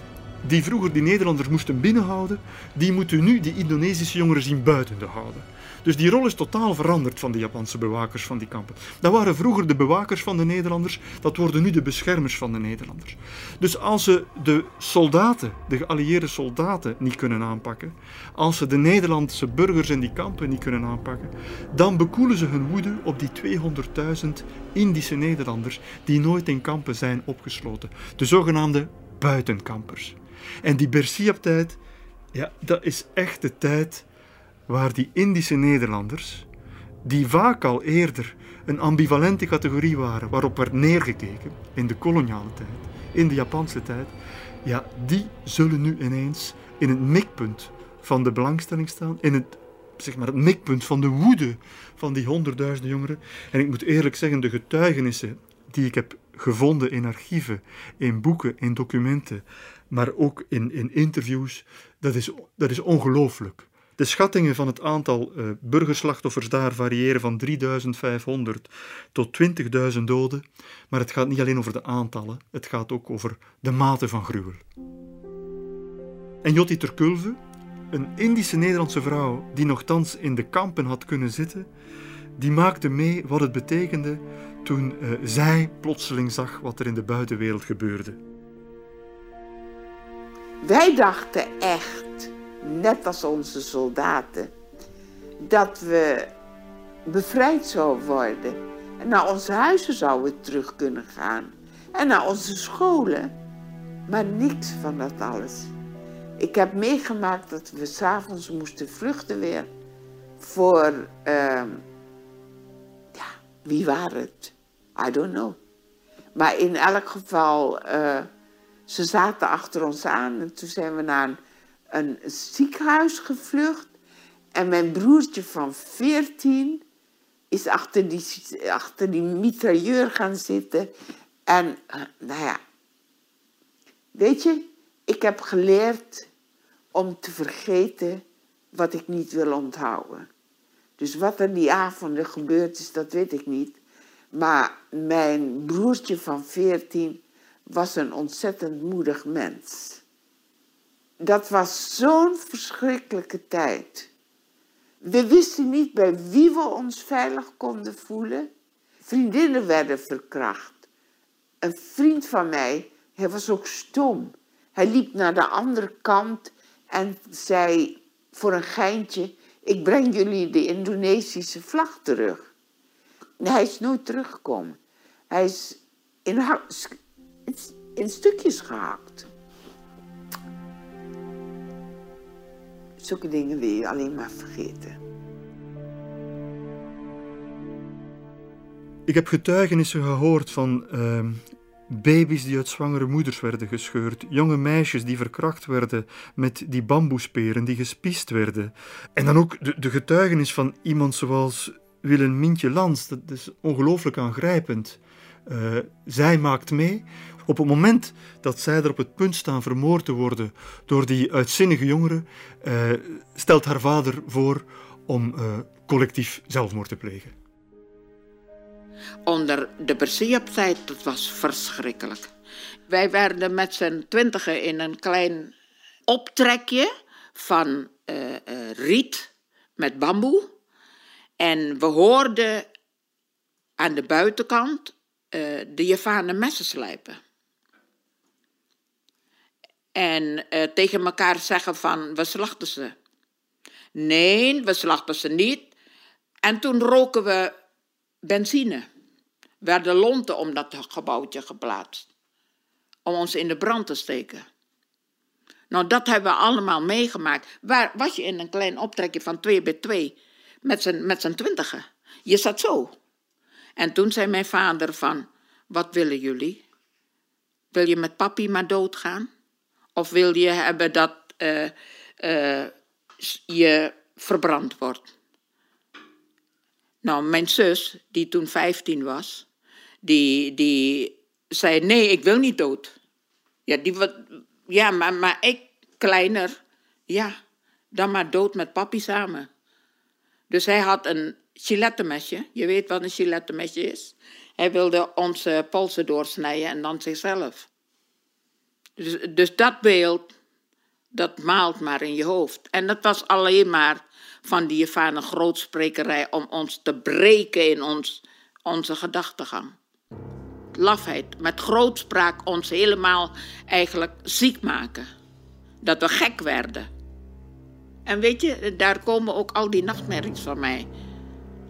die vroeger die Nederlanders moesten binnenhouden, die moeten nu die Indonesische jongeren zien buiten te houden. Dus die rol is totaal veranderd van de Japanse bewakers van die kampen. Dat waren vroeger de bewakers van de Nederlanders, dat worden nu de beschermers van de Nederlanders. Dus als ze de soldaten, de geallieerde soldaten, niet kunnen aanpakken, als ze de Nederlandse burgers in die kampen niet kunnen aanpakken, dan bekoelen ze hun woede op die 200.000 Indische Nederlanders die nooit in kampen zijn opgesloten. De zogenaamde buitenkampers. En die Bersiap-tijd, ja, dat is echt de tijd waar die Indische Nederlanders, die vaak al eerder een ambivalente categorie waren waarop werd neergekeken in de koloniale tijd, in de Japanse tijd, ja, die zullen nu ineens in het mikpunt van de belangstelling staan, in het, zeg maar, het mikpunt van de woede van die honderdduizenden jongeren. En ik moet eerlijk zeggen, de getuigenissen die ik heb gevonden in archieven, in boeken, in documenten, maar ook in, in interviews, dat is, dat is ongelooflijk. De schattingen van het aantal uh, burgerslachtoffers daar variëren van 3500 tot 20.000 doden, maar het gaat niet alleen over de aantallen, het gaat ook over de mate van gruwel. En Jotti Terkulve, een Indische Nederlandse vrouw die nogthans in de kampen had kunnen zitten, die maakte mee wat het betekende toen uh, zij plotseling zag wat er in de buitenwereld gebeurde. Wij dachten echt net als onze soldaten, dat we bevrijd zouden worden. En naar onze huizen zouden terug kunnen gaan. En naar onze scholen. Maar niets van dat alles. Ik heb meegemaakt dat we s'avonds moesten vluchten weer. Voor, uh, ja, wie waren het? I don't know. Maar in elk geval, uh, ze zaten achter ons aan. En toen zijn we naar een, een ziekenhuis gevlucht. En mijn broertje van 14 is achter die, achter die mitrailleur gaan zitten. En uh, nou ja, weet je, ik heb geleerd om te vergeten wat ik niet wil onthouden. Dus wat er die avonden gebeurd is, dat weet ik niet. Maar mijn broertje van 14 was een ontzettend moedig mens. Dat was zo'n verschrikkelijke tijd. We wisten niet bij wie we ons veilig konden voelen. Vriendinnen werden verkracht. Een vriend van mij, hij was ook stom. Hij liep naar de andere kant en zei voor een geintje: Ik breng jullie de Indonesische vlag terug. hij is nooit teruggekomen. Hij is in, in stukjes gehakt. Zulke dingen wil je alleen maar vergeten. Ik heb getuigenissen gehoord van uh, baby's die uit zwangere moeders werden gescheurd, jonge meisjes die verkracht werden met die bamboesperen, die gespiest werden. En dan ook de, de getuigenis van iemand zoals Willem Mintje Lans, dat is ongelooflijk aangrijpend. Uh, zij maakt mee. Op het moment dat zij er op het punt staan vermoord te worden door die uitzinnige jongeren, uh, stelt haar vader voor om uh, collectief zelfmoord te plegen onder de Bersiap-tijd, dat was verschrikkelijk. Wij werden met z'n twintigen in een klein optrekje van uh, uh, riet met bamboe. En we hoorden aan de buitenkant de Javanen messen slijpen. En tegen elkaar zeggen van, we slachten ze. Nee, we slachten ze niet. En toen roken we benzine. Werden lonten om dat gebouwtje geplaatst. Om ons in de brand te steken. Nou, dat hebben we allemaal meegemaakt. Waar was je in een klein optrekje van 2 bij 2 met zijn, met zijn twintigen? Je zat zo. En toen zei mijn vader van, wat willen jullie? Wil je met papi maar doodgaan? Of wil je hebben dat uh, uh, je verbrand wordt? Nou, mijn zus, die toen 15 was, die, die zei: Nee, ik wil niet dood. Ja, die, ja maar, maar ik, kleiner, ja, dan maar dood met papi samen. Dus hij had een gilettenmesje. Je weet wat een gilettenmesje is. Hij wilde onze polsen doorsnijden en dan zichzelf. Dus, dus dat beeld, dat maalt maar in je hoofd. En dat was alleen maar van die ervaren grootsprekerij om ons te breken in ons, onze gedachtegang. Lafheid, met grootspraak ons helemaal eigenlijk ziek maken. Dat we gek werden. En weet je, daar komen ook al die nachtmerries van mij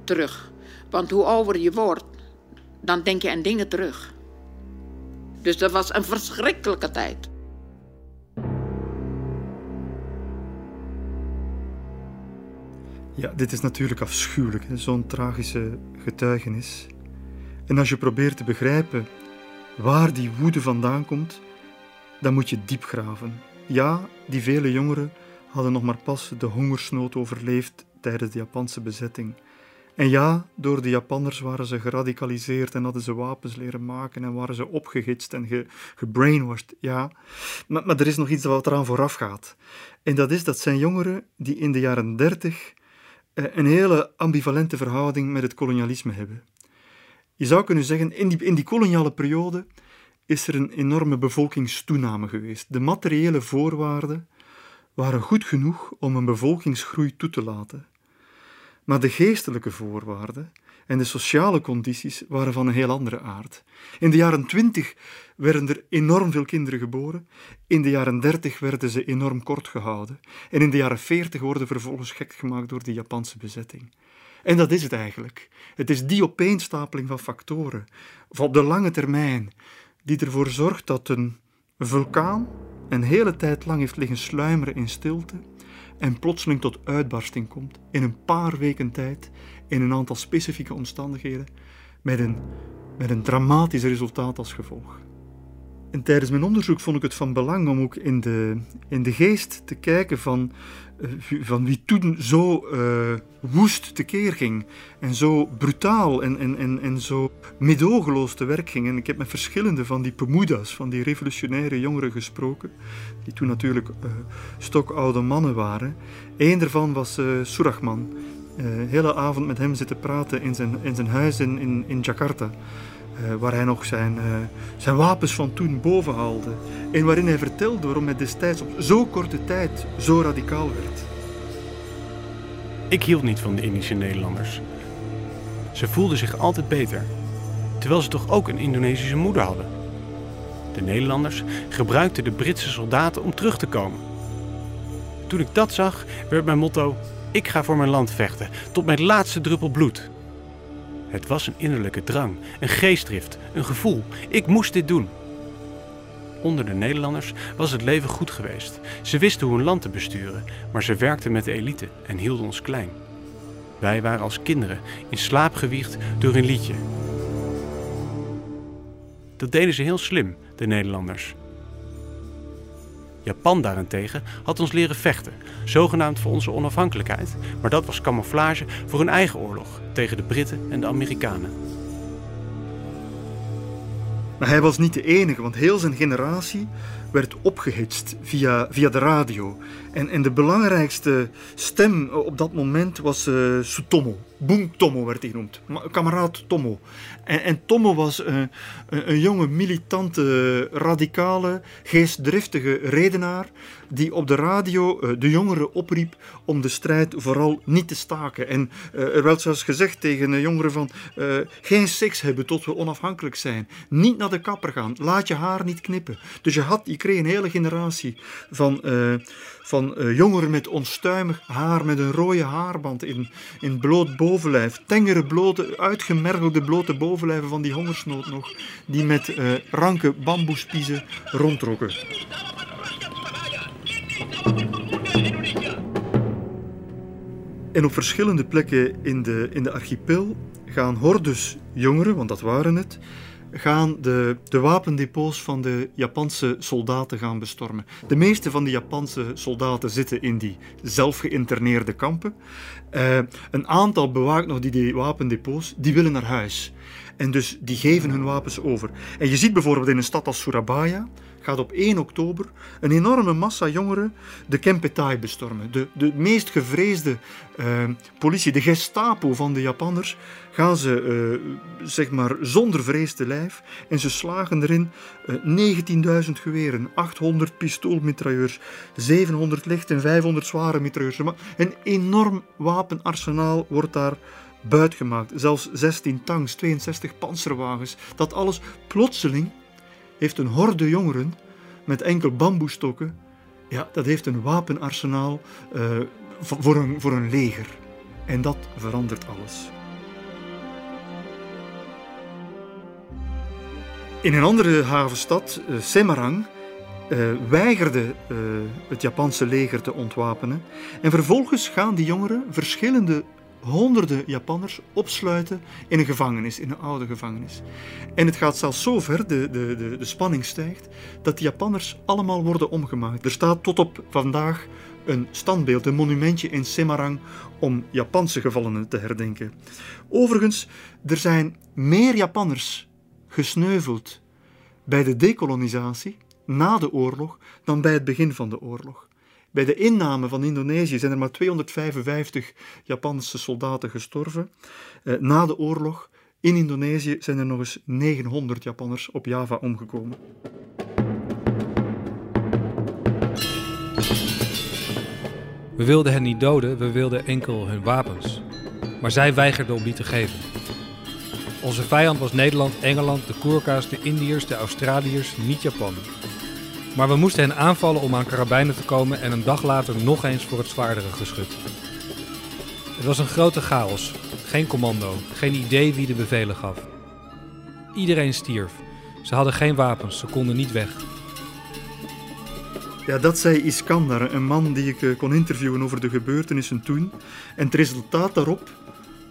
terug. Want hoe ouder je wordt, dan denk je aan dingen terug. Dus dat was een verschrikkelijke tijd. Ja, dit is natuurlijk afschuwelijk, zo'n tragische getuigenis. En als je probeert te begrijpen waar die woede vandaan komt, dan moet je diep graven. Ja, die vele jongeren hadden nog maar pas de hongersnood overleefd tijdens de Japanse bezetting. En ja, door de Japanners waren ze geradicaliseerd en hadden ze wapens leren maken en waren ze opgegitst en ge, gebrainwashed. Ja, maar, maar er is nog iets wat eraan vooraf gaat. En dat is dat zijn jongeren die in de jaren dertig eh, een hele ambivalente verhouding met het kolonialisme hebben. Je zou kunnen zeggen, in die, in die koloniale periode is er een enorme bevolkingstoename geweest. De materiële voorwaarden waren goed genoeg om een bevolkingsgroei toe te laten. Maar de geestelijke voorwaarden en de sociale condities waren van een heel andere aard. In de jaren twintig werden er enorm veel kinderen geboren. In de jaren dertig werden ze enorm kort gehouden. En in de jaren veertig worden vervolgens gek gemaakt door de Japanse bezetting. En dat is het eigenlijk. Het is die opeenstapeling van factoren, op de lange termijn, die ervoor zorgt dat een vulkaan een hele tijd lang heeft liggen sluimeren in stilte en plotseling tot uitbarsting komt in een paar weken tijd in een aantal specifieke omstandigheden met een met een dramatisch resultaat als gevolg. En tijdens mijn onderzoek vond ik het van belang om ook in de, in de geest te kijken van, van wie toen zo uh, woest tekeer ging en zo brutaal en, en, en, en zo medogeloos te werk ging. En ik heb met verschillende van die pemudas, van die revolutionaire jongeren gesproken, die toen natuurlijk uh, stokoude mannen waren. Eén daarvan was Surahman. De hele avond met hem zitten praten in zijn, in zijn huis in, in Jakarta. Uh, waar hij nog zijn, uh, zijn wapens van toen boven haalde. En waarin hij vertelde waarom hij destijds op zo korte tijd zo radicaal werd. Ik hield niet van de Indische Nederlanders. Ze voelden zich altijd beter, terwijl ze toch ook een Indonesische moeder hadden. De Nederlanders gebruikten de Britse soldaten om terug te komen. Toen ik dat zag, werd mijn motto: ik ga voor mijn land vechten, tot mijn laatste druppel bloed. Het was een innerlijke drang, een geestdrift, een gevoel. Ik moest dit doen. Onder de Nederlanders was het leven goed geweest. Ze wisten hoe een land te besturen, maar ze werkten met de elite en hielden ons klein. Wij waren als kinderen in slaap gewiegd door een liedje. Dat deden ze heel slim, de Nederlanders. Japan daarentegen had ons leren vechten, zogenaamd voor onze onafhankelijkheid, maar dat was camouflage voor hun eigen oorlog tegen de Britten en de Amerikanen. Maar hij was niet de enige, want heel zijn generatie werd opgehitst via, via de radio. En, en de belangrijkste stem op dat moment was uh, Sutomo. Boom Tomo werd hij genoemd. Kameraad Tomo. En, en Tomo was uh, een, een, jonge, militante, radicale, geestdriftige redenaar die op de radio uh, de jongeren opriep om de strijd vooral niet te staken. En uh, er werd zelfs gezegd tegen de jongeren van geen seks hebben tot we onafhankelijk zijn. Niet naar de kapper gaan. Laat je haar niet knippen. Dus je, had, je kreeg een hele generatie van van uh, jongeren met onstuimig haar, met een rode haarband in, in bloot bovenlijf. Tengere, blote, uitgemergelde blote bovenlijven van die hongersnood nog, die met uh, ranke bamboespiezen rondtrokken. En op verschillende plekken in de, in de archipel gaan hordes jongeren, want dat waren het, gaan de, de wapendepots van de Japanse soldaten gaan bestormen. De meeste van de Japanse soldaten zitten in die zelf geïnterneerde kampen. Uh, een aantal bewaakt nog die, die wapendepots, die willen naar huis. En dus die geven hun wapens over. En je ziet bijvoorbeeld in een stad als Surabaya, gaat op 1 oktober een enorme massa jongeren de Kempetai bestormen. De, de meest gevreesde uh, politie, de Gestapo van de Japanners, gaan ze uh, zeg maar zonder vrees te lijf en ze slagen erin uh, eh, 19.000 geweren, 800 pistoolmitrailleurs, 700 licht en 500 zware mitrailleurs. Een enorm wapenarsenaal wordt daar buitgemaakt. Zelfs 16 tanks, 62 panzerwagens. Dat alles plotseling heeft een horde jongeren met enkel bamboestokken. Ja, dat heeft een wapenarsenaal uh, voor, een, voor een leger. En dat verandert alles. In een andere havenstad, uh, Semarang, uh, weigerde het Japanse leger te ontwapenen. En vervolgens gaan die jongeren verschillende honderden Japanners opsluiten in een gevangenis, in een oude gevangenis. En het gaat zelfs zo ver, de, de, de, de spanning stijgt, dat de Japanners allemaal worden omgemaakt. Er staat tot op vandaag een standbeeld, een monumentje in Semarang om Japanse gevallenen te herdenken. Overigens, er zijn meer Japanners gesneuveld bij de dekolonisatie na de oorlog dan bij het begin van de oorlog. Bij de inname van Indonesië zijn er maar 255 Japanse soldaten gestorven. Eh, na de oorlog in Indonesië zijn er nog eens 900 Japanners op Java omgekomen. We wilden hen niet doden, we wilden enkel hun wapens. Maar zij weigerden om die te geven. Onze vijand was Nederland, Engeland, de Koerka's, de Indiërs, de Australiërs, niet Japan. Maar we moesten hen aanvallen om aan karabijnen te komen en een dag later nog eens voor het zwaardere geschut. Het was een grote chaos. Geen commando, geen idee wie de bevelen gaf. Iedereen stierf. Ze hadden geen wapens, ze konden niet weg. Ja, dat zei Iskandar, een man die ik eh, kon interviewen over de gebeurtenissen toen. En het resultaat daarop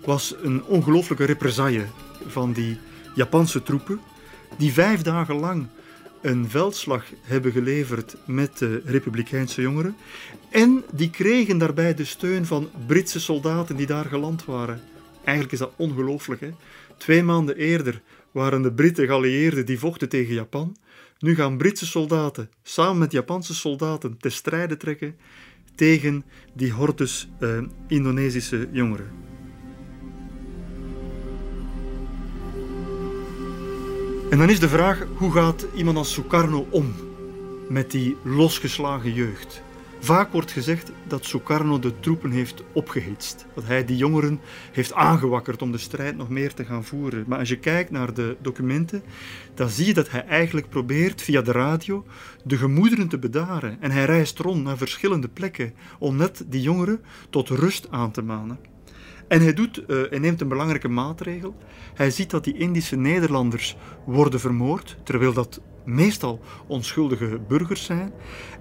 was een ongelooflijke represaille van die Japanse troepen die vijf dagen lang een veldslag hebben geleverd met de Republikeinse jongeren. En die kregen daarbij de steun van Britse soldaten die daar geland waren. Eigenlijk is dat ongelooflijk. Twee maanden eerder waren de Britten geallieerden die vochten tegen Japan. Nu gaan Britse soldaten samen met Japanse soldaten te strijden trekken tegen die hordes uh, Indonesische jongeren. En dan is de vraag, hoe gaat iemand als Sukarno om met die losgeslagen jeugd? Vaak wordt gezegd dat Sukarno de troepen heeft opgehitst. Dat hij die jongeren heeft aangewakkerd om de strijd nog meer te gaan voeren. Maar als je kijkt naar de documenten, dan zie je dat hij eigenlijk probeert via de radio de gemoederen te bedaren. En hij reist rond naar verschillende plekken om net die jongeren tot rust aan te manen. En hij, doet, uh, hij neemt een belangrijke maatregel. Hij ziet dat die Indische Nederlanders worden vermoord, terwijl dat meestal onschuldige burgers zijn.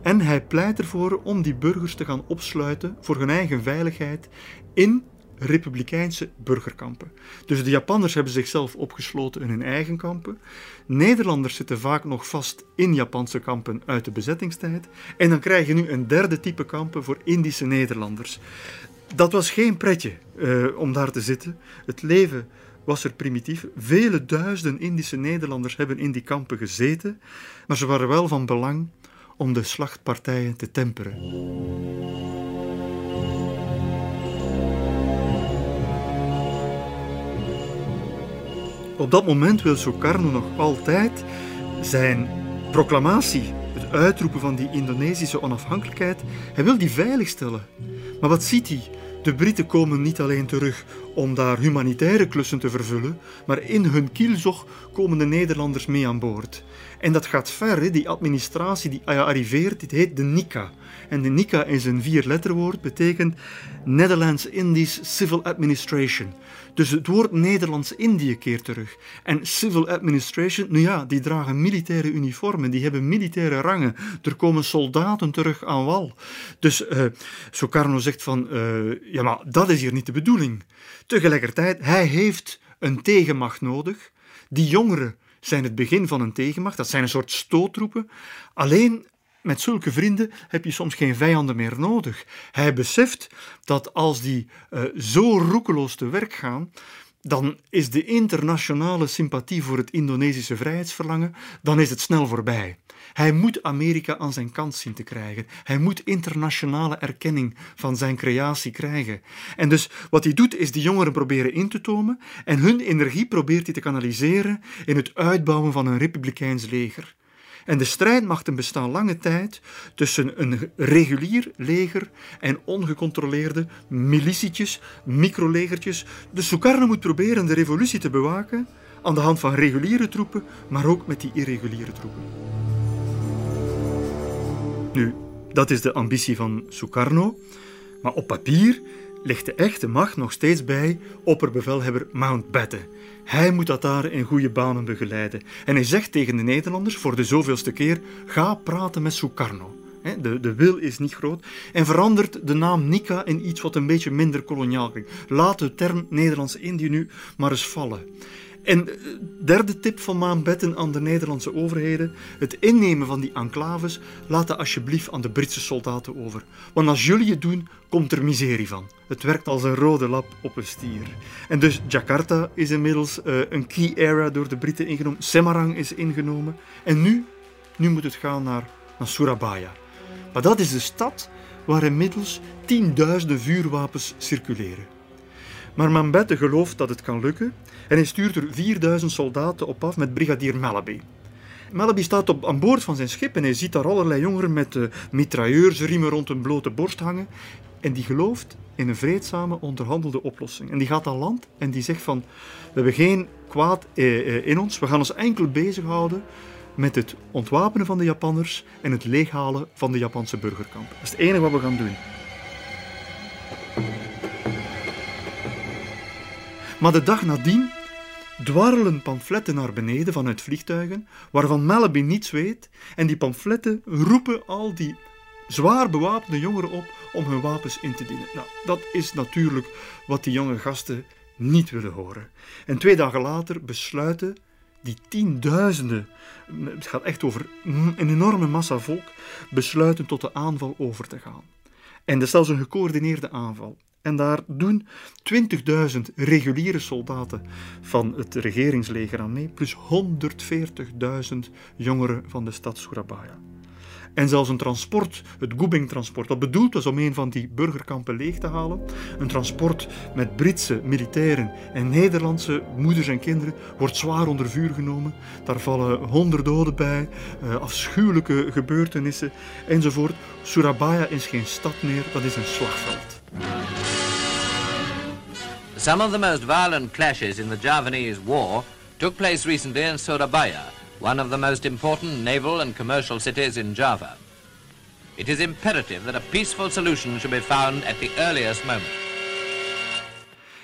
En hij pleit ervoor om die burgers te gaan opsluiten voor hun eigen veiligheid in republikeinse burgerkampen. Dus de Japanners hebben zichzelf opgesloten in hun eigen kampen. Nederlanders zitten vaak nog vast in Japanse kampen uit de bezettingstijd. En dan krijg je nu een derde type kampen voor Indische Nederlanders. Dat was geen pretje uh, om daar te zitten. Het leven was er primitief. Vele duizenden Indische Nederlanders hebben in die kampen gezeten, maar ze waren wel van belang om de slachtpartijen te temperen. Op dat moment wil Sukarno nog altijd zijn proclamatie, het uitroepen van die Indonesische onafhankelijkheid, hij wil die veiligstellen. Maar wat ziet hij? De Britten komen niet alleen terug om daar humanitaire klussen te vervullen, maar in hun kielzog komen de Nederlanders mee aan boord. En dat gaat ver, die administratie die arriveert, dit heet de NICA. En de NICA is een vierletterwoord, betekent Netherlands Indies Civil Administration. Dus het woord Nederlands-Indië keert terug. En civil administration, nou ja, die dragen militaire uniformen, die hebben militaire rangen. Er komen soldaten terug aan wal. Dus uh, Sukarno zegt van, uh, ja maar dat is hier niet de bedoeling. Tegelijkertijd, hij heeft een tegenmacht nodig. Die jongeren zijn het begin van een tegenmacht, dat zijn een soort stoottroepen. Alleen met zulke vrienden heb je soms geen vijanden meer nodig. Hij beseft dat als die uh, zo roekeloos te werk gaan, dan is de internationale sympathie voor het Indonesische vrijheidsverlangen, dan is het snel voorbij. Hij moet Amerika aan zijn kant zien te krijgen. Hij moet internationale erkenning van zijn creatie krijgen. En dus wat hij doet, is de jongeren proberen in te tomen en hun energie probeert hij te kanaliseren in het uitbouwen van een republikeins leger. En de strijdmachten bestaan lange tijd tussen een regulier leger en ongecontroleerde militietjes, microlegertjes. De Sukarno moet proberen de revolutie te bewaken aan de hand van reguliere troepen, maar ook met die irreguliere troepen. Nu, dat is de ambitie van Sukarno, maar op papier ligt de echte macht nog steeds bij opperbevelhebber Mountbatten. Hij moet dat daar in goede banen begeleiden. En hij zegt tegen de Nederlanders voor de zoveelste keer: ga praten met Sukarno. De, de wil is niet groot. En verandert de naam Nika in iets wat een beetje minder koloniaal klinkt. Laat de term Nederlands-Indië nu maar eens vallen. En eh, derde tip van Maanbetten aan de Nederlandse overheden: het innemen van die enclaves laat dat alsjeblieft aan de Britse soldaten over. Want als jullie het doen, komt er miserie van. Het werkt als een rode lap op een stier. En dus Jakarta is inmiddels uh, een key area door de Britten ingenomen. Semarang is ingenomen. En nu, nu moet het gaan naar, naar Surabaya. Maar dat is de stad waar inmiddels tienduizenden vuurwapens circuleren. Maar Mambette gelooft dat het kan lukken en hij stuurt er 4000 soldaten op af met brigadier Malaby. Malaby staat op, aan boord van zijn schip en hij ziet daar allerlei jongeren met uh, mitrailleursriemen rond hun blote borst hangen. En die gelooft in een vreedzame, onderhandelde oplossing. En die gaat aan land en die zegt van, we hebben geen kwaad eh, eh, in ons, we gaan ons enkel bezighouden met het ontwapenen van de Japanners en het leeghalen van de Japanse burgerkampen. Dat is het enige wat we gaan doen. Maar de dag nadien dwarrelen pamfletten naar beneden vanuit vliegtuigen, waarvan Malaby niets weet, en die pamfletten roepen al die zwaar bewapende jongeren op om hun wapens in te dienen. Nou, dat is natuurlijk wat die jonge gasten niet willen horen. En twee dagen later besluiten die tienduizenden, het gaat echt over een enorme massa volk, besluiten tot de aanval over te gaan. En dat is zelfs een gecoördineerde aanval. En daar doen 20.000 reguliere soldaten van het regeringsleger aan mee, plus 140.000 jongeren van de stad Surabaya. En zelfs een transport, het Gubing-transport, dat bedoeld was om een van die burgerkampen leeg te halen. Een transport met Britse militairen en Nederlandse moeders en kinderen wordt zwaar onder vuur genomen. Daar vallen honderd doden bij, uh, afschuwelijke gebeurtenissen enzovoort. Surabaya is geen stad meer, dat is een slagveld. Some of the most violent clashes in the Javanese war took place recently in Surabaya, one of the most important naval and commercial cities in Java. It is imperative that a peaceful solution should be found at the earliest moment.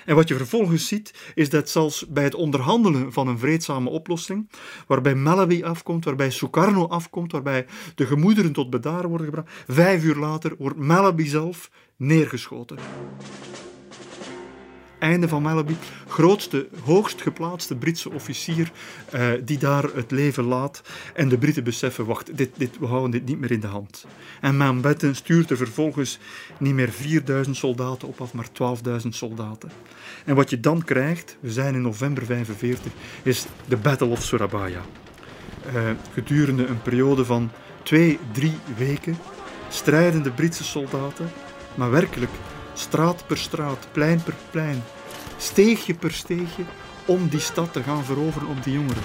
En wat je vervolgens ziet, is dat zelfs bij het onderhandelen van een vreedzame oplossing, waarbij Malawi afkomt, waarbij Sukarno afkomt, waarbij de gemoederen tot bedaren worden gebracht, vijf uur later wordt Malawi zelf neergeschoten einde van Malaby, grootste, hoogst geplaatste Britse officier uh, die daar het leven laat. En de Britten beseffen, wacht, dit, dit, we houden dit niet meer in de hand. En Mountbatten stuurt er vervolgens niet meer 4000 soldaten op af, maar 12.000 soldaten. En wat je dan krijgt, we zijn in november 45, is de Battle of Surabaya. Uh, gedurende een periode van twee, drie weken strijden de Britse soldaten, maar werkelijk straat per straat, plein per plein, steegje per steegje, om die stad te gaan veroveren op die jongeren.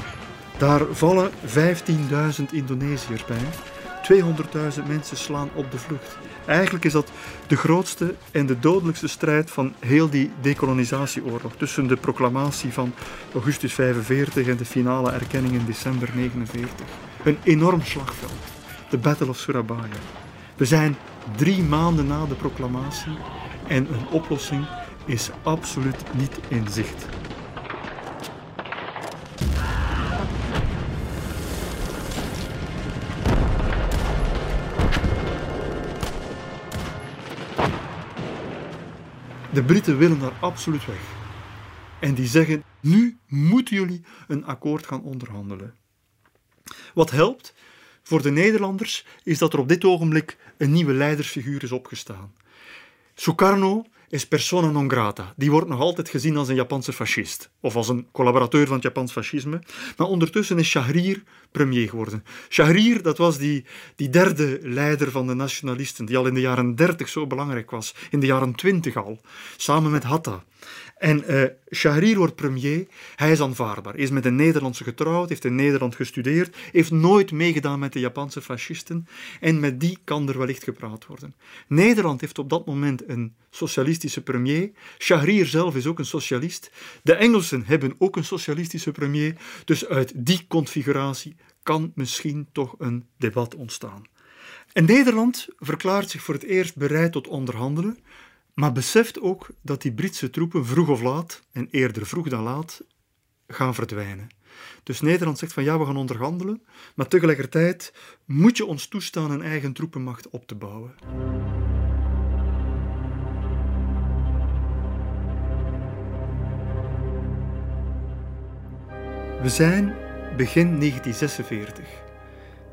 Daar vallen 15.000 Indonesiërs bij. 200.000 mensen slaan op de vlucht. Eigenlijk is dat de grootste en de dodelijkste strijd van heel die decolonisatieoorlog. Tussen de proclamatie van augustus 45 en de finale erkenning in december 49. Een enorm slagveld. De Battle of Surabaya. We zijn drie maanden na de proclamatie en een oplossing is absoluut niet in zicht. De Britten willen daar absoluut weg. En die zeggen: nu moeten jullie een akkoord gaan onderhandelen. Wat helpt voor de Nederlanders is dat er op dit ogenblik een nieuwe leidersfiguur is opgestaan. Sukarno is persona non grata. Die wordt nog altijd gezien als een Japanse fascist. Of als een collaborateur van het Japans fascisme. Maar ondertussen is Shahrir premier geworden. Shahrir, dat was die, die derde leider van de nationalisten, die al in de jaren 30 zo belangrijk was. In de jaren 20 al. Samen met Hatta. En uh, wordt premier. Hij is aanvaardbaar. Is met een Nederlandse getrouwd, heeft in Nederland gestudeerd, heeft nooit meegedaan met de Japanse fascisten. En met die kan er wellicht gepraat worden. Nederland heeft op dat moment een socialistische premier. Shahrir zelf is ook een socialist. De Engelsen hebben ook een socialistische premier. Dus uit die configuratie kan misschien toch een debat ontstaan. En Nederland verklaart zich voor het eerst bereid tot onderhandelen maar beseft ook dat die Britse troepen vroeg of laat, en eerder vroeg dan laat, gaan verdwijnen. Dus Nederland zegt van ja, we gaan onderhandelen, maar tegelijkertijd moet je ons toestaan een eigen troepenmacht op te bouwen. We zijn begin 1946.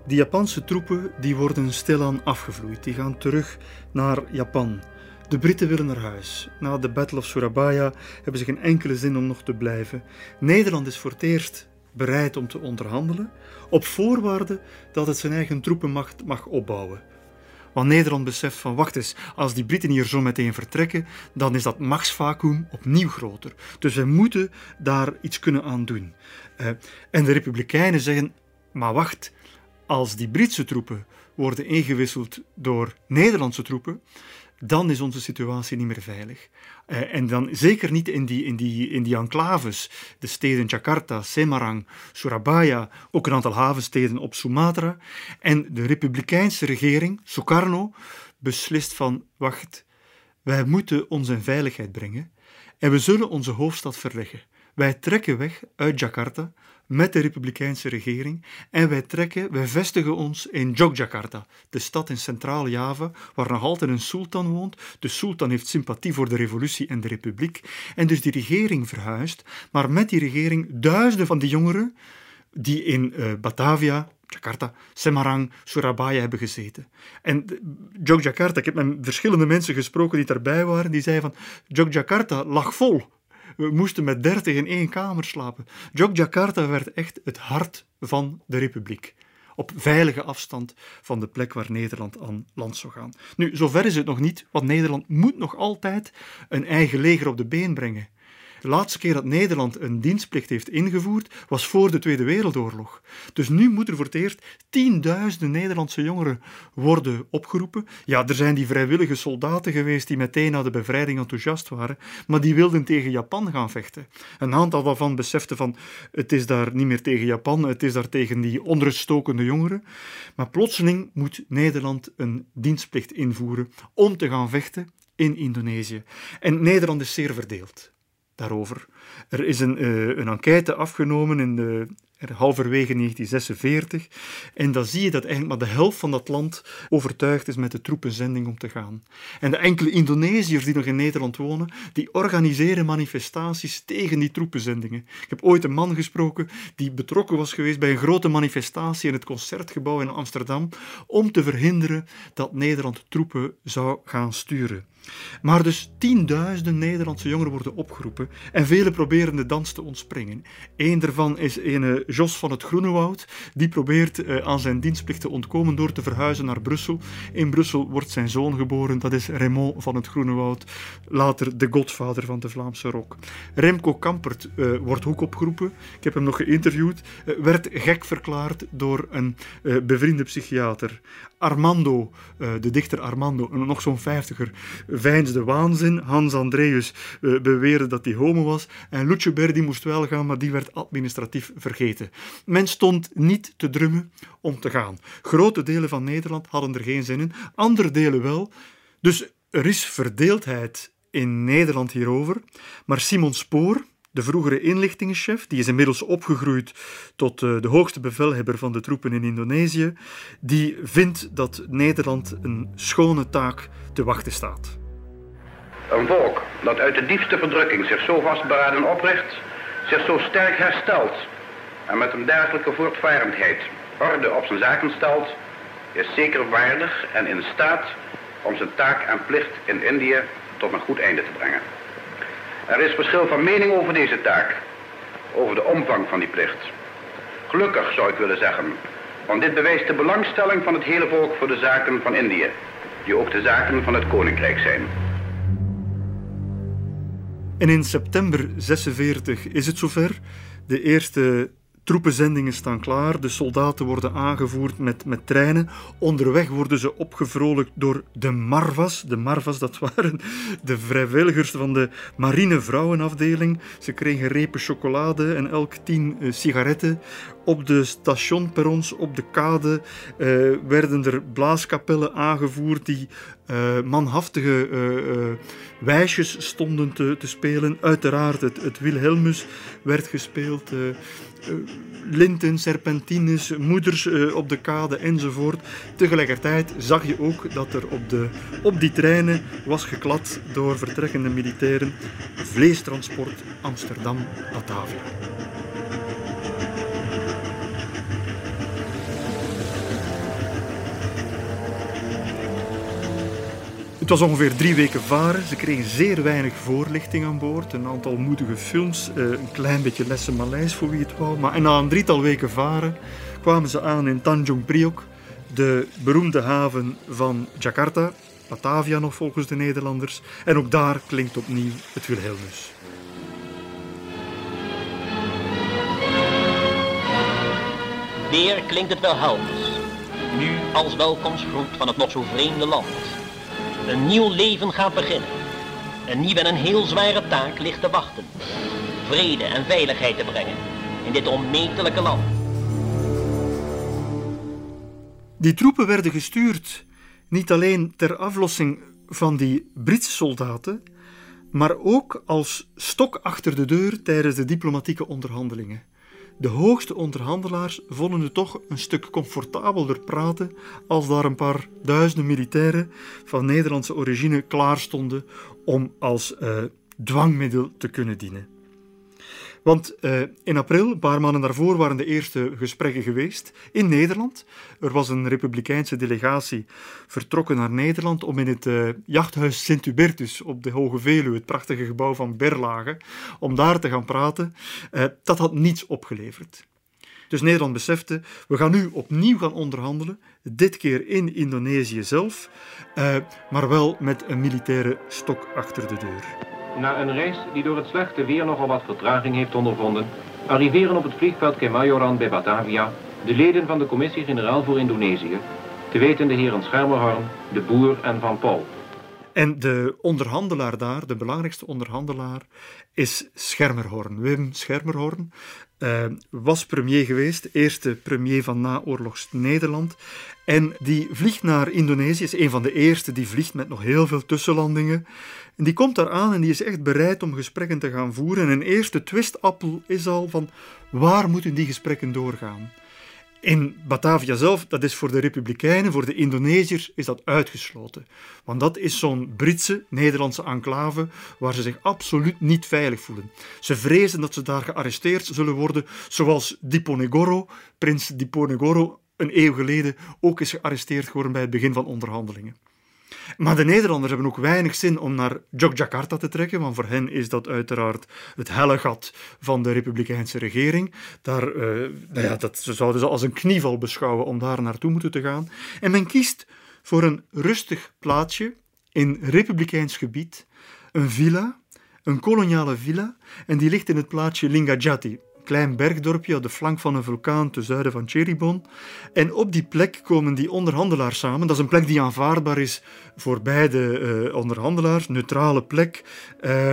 Die Japanse troepen die worden stilaan afgevloeid. Die gaan terug naar Japan. De Britten willen naar huis. Na de Battle of Surabaya hebben ze geen enkele zin om nog te blijven. Nederland is voor het eerst bereid om te onderhandelen, op voorwaarde dat het zijn eigen troepenmacht mag opbouwen. Want Nederland beseft van, wacht eens, als die Britten hier zo meteen vertrekken, dan is dat machtsvacuum opnieuw groter. Dus wij moeten daar iets kunnen aan doen. En de Republikeinen zeggen, maar wacht, als die Britse troepen worden ingewisseld door Nederlandse troepen, dan is onze situatie niet meer veilig. Uh, en dan zeker niet in die, in, die, in die enclaves, de steden Jakarta, Semarang, Surabaya, ook een aantal havensteden op Sumatra. En de republikeinse regering, Sukarno, beslist van, wacht, wij moeten ons in veiligheid brengen en we zullen onze hoofdstad verleggen. Wij trekken weg uit Jakarta met de republikeinse regering en wij trekken, wij vestigen ons in Yogyakarta, de stad in Centraal-Java, waar nog altijd een sultan woont. De sultan heeft sympathie voor de revolutie en de republiek en dus die regering verhuist, maar met die regering duizenden van die jongeren die in uh, Batavia, Jakarta, Semarang, Surabaya hebben gezeten. En Yogyakarta, ik heb met verschillende mensen gesproken die daarbij waren, die zeiden van Yogyakarta lag vol. We moesten met dertig in één kamer slapen. Yogyakarta werd echt het hart van de republiek. Op veilige afstand van de plek waar Nederland aan land zou gaan. Nu, zover is het nog niet, want Nederland moet nog altijd een eigen leger op de been brengen. De laatste keer dat Nederland een dienstplicht heeft ingevoerd was voor de Tweede Wereldoorlog. Dus nu moeten er voor het eerst tienduizenden Nederlandse jongeren worden opgeroepen. Ja, er zijn die vrijwillige soldaten geweest die meteen na de bevrijding enthousiast waren, maar die wilden tegen Japan gaan vechten. Een aantal daarvan besefte van het is daar niet meer tegen Japan, het is daar tegen die onruststokende jongeren. Maar plotseling moet Nederland een dienstplicht invoeren om te gaan vechten in Indonesië. En Nederland is zeer verdeeld daarover. Er is een, uh, een enquête afgenomen in de, halverwege 1946 en dan zie je dat eigenlijk maar de helft van dat land overtuigd is met de troepenzending om te gaan. En de enkele Indonesiërs die nog in Nederland wonen, die organiseren manifestaties tegen die troepenzendingen. Ik heb ooit een man gesproken die betrokken was geweest bij een grote manifestatie in het Concertgebouw in Amsterdam om te verhinderen dat Nederland troepen zou gaan sturen. Maar dus tienduizenden Nederlandse jongeren worden opgeroepen en velen proberen de dans te ontspringen. Eén daarvan is een Jos van het Groenewoud. Die probeert uh, aan zijn dienstplicht te ontkomen door te verhuizen naar Brussel. In Brussel wordt zijn zoon geboren, dat is Raymond van het Groenewoud, later de godvader van de Vlaamse rock. Remco Kampert uh, wordt ook opgeroepen. Ik heb hem nog geïnterviewd. Uh, werd gek verklaard door een bevriende psychiater. Armando, de dichter Armando, nog zo'n vijftiger, veinsde waanzin. Hans Andreus beweerde dat hij homo was. En Lucio Berdi moest wel gaan, maar die werd administratief vergeten. Men stond niet te drummen om te gaan. Grote delen van Nederland hadden er geen zin in, andere delen wel. Dus er is verdeeldheid in Nederland hierover. Maar Simon Spoor, de vroegere inlichtingenchef, die is inmiddels opgegroeid tot eh, de hoogste bevelhebber van de troepen in Indonesië, die vindt dat Nederland een schone taak te wachten staat. Een volk dat uit de diepste verdrukking zich zo vastberaden opricht, zich zo sterk herstelt en met een dergelijke voortvarendheid orde op zijn zaken stelt, is zeker waardig en in staat om zijn taak en plicht in Indië tot een goed einde te brengen. Er is verschil van mening over deze taak, over de omvang van die plicht. Gelukkig zou ik willen zeggen, want dit bewijst de belangstelling van het hele volk voor de zaken van Indië, die ook de zaken van het koninkrijk zijn. En in september 46 is het zover. De eerste Troepenzendingen staan klaar, de soldaten worden aangevoerd met, met treinen. Onderweg worden ze opgevrolijkt door de Marvas. De Marvas, dat waren de vrijwilligers van de marine vrouwenafdeling. Ze kregen repen chocolade en elk tien uh, sigaretten. Op de stationperrons, op de kade, uh, werden er blaaskapellen aangevoerd die uh, manhaftige wijsjes stonden te, te, spelen. Uiteraard, het, het Wilhelmus werd gespeeld. Eh, linten, serpentines, moeders eh, op de kade enzovoort. Tegelijkertijd zag je ook dat er op, de, op die treinen was geklad door vertrekkende militairen vleestransport Amsterdam-Batavia. Het was ongeveer drie weken varen. Ze kregen zeer weinig voorlichting aan boord. Een aantal moedige films, eh, een klein beetje lessen Maleis voor wie het wou. Maar na een drietal weken varen kwamen ze aan in Tanjung Priok, de beroemde haven van Jakarta. Batavia nog volgens de Nederlanders. En ook daar klinkt opnieuw het Wilhelmus. Weer klinkt het Wilhelmus. Nu als welkomstgroet van het nog zo vreemde land. Een nieuw leven gaat beginnen. Een nieuwe en een heel zware taak ligt te wachten. Vrede en veiligheid te brengen in dit onmetelijke land. Die troepen werden gestuurd niet alleen ter aflossing van die Britse soldaten, maar ook als stok achter de deur tijdens de diplomatieke onderhandelingen. De hoogste onderhandelaars vonden het toch een stuk comfortabeler praten als daar een paar duizenden militairen van Nederlandse origine klaar stonden om als uh, dwangmiddel te kunnen dienen. Want uh, in april, een paar maanden daarvoor, waren de eerste gesprekken geweest in Nederland. Er was een republikeinse delegatie vertrokken naar Nederland om in het uh, jachthuis Sint-Hubertus op de Hoge Veluwe, het prachtige gebouw van Berlage, om daar te gaan praten. Uh, dat had niets opgeleverd. Dus Nederland besefte, we gaan nu opnieuw gaan onderhandelen, dit keer in Indonesië zelf, maar wel met een militaire stok achter de deur. Na een reis die door het slechte weer nogal wat vertraging heeft ondervonden, arriveren op het vliegveld Kemayoran bij Batavia de leden van de Commissie-Generaal voor Indonesië, te weten de heren Schermerhorn, De Boer en Van Paul. En de onderhandelaar daar, de belangrijkste onderhandelaar, is Schermerhorn. Wim Schermerhorn uh, was premier geweest, eerste premier van naoorlogs Nederland. En die vliegt naar Indonesië, is een van de eerste die vliegt met nog heel veel tussenlandingen. En die komt daar aan en die is echt bereid om gesprekken te gaan voeren. En een eerste twistappel is al van waar moeten die gesprekken doorgaan? In Batavia zelf, dat is voor de Republikeinen, voor de Indonesiërs, is dat uitgesloten. Want dat is zo'n Britse, Nederlandse enclave waar ze zich absoluut niet veilig voelen. Ze vrezen dat ze daar gearresteerd zullen worden, zoals Diponegoro, prins Diponegoro, een eeuw geleden ook is gearresteerd geworden bij het begin van onderhandelingen. Maar de Nederlanders hebben ook weinig zin om naar Yogyakarta te trekken, want voor hen is dat uiteraard het helle gat van de republikeinse regering. Daar, uh, nou ja, dat, zouden ze als een knieval beschouwen om daar naartoe moeten te gaan. En men kiest voor een rustig plaatsje in republikeins gebied, een villa, een koloniale villa, en die ligt in het plaatsje Lingajati, klein bergdorpje op de flank van een vulkaan ten zuiden van Cheribon. En op die plek komen die onderhandelaars samen. Dat is een plek die aanvaardbaar is voor beide uh, onderhandelaars, neutrale plek. Uh,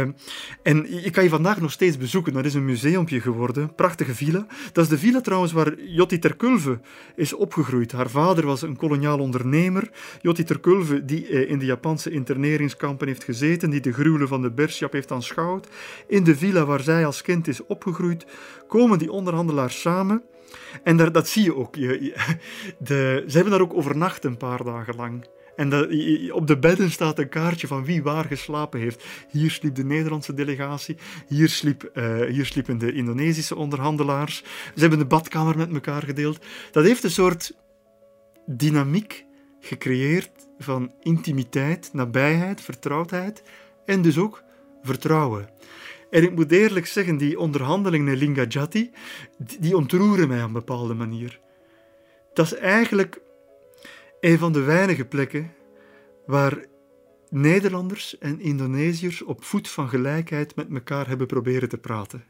en je kan je vandaag nog steeds bezoeken. Dat is een museumpje geworden, prachtige villa. Dat is de villa trouwens waar Jotti Terkulve is opgegroeid. Haar vader was een koloniaal ondernemer. Jotti Terkulve, die uh, in de Japanse interneringskampen heeft gezeten, die de gruwelen van de Bershap heeft aanschouwd. In de villa waar zij als kind is opgegroeid, komen die onderhandelaars samen. En dat zie je ook. De, ze hebben daar ook overnacht een paar dagen lang. En op de bedden staat een kaartje van wie waar geslapen heeft. Hier sliep de Nederlandse delegatie, hier, sliep, uh, hier sliepen de Indonesische onderhandelaars. Ze hebben de badkamer met elkaar gedeeld. Dat heeft een soort dynamiek gecreëerd van intimiteit, nabijheid, vertrouwdheid en dus ook vertrouwen. En ik moet eerlijk zeggen, die onderhandelingen in Lingajati, die ontroeren mij op een bepaalde manier. Dat is eigenlijk een van de weinige plekken waar Nederlanders en Indonesiërs op voet van gelijkheid met elkaar hebben proberen te praten.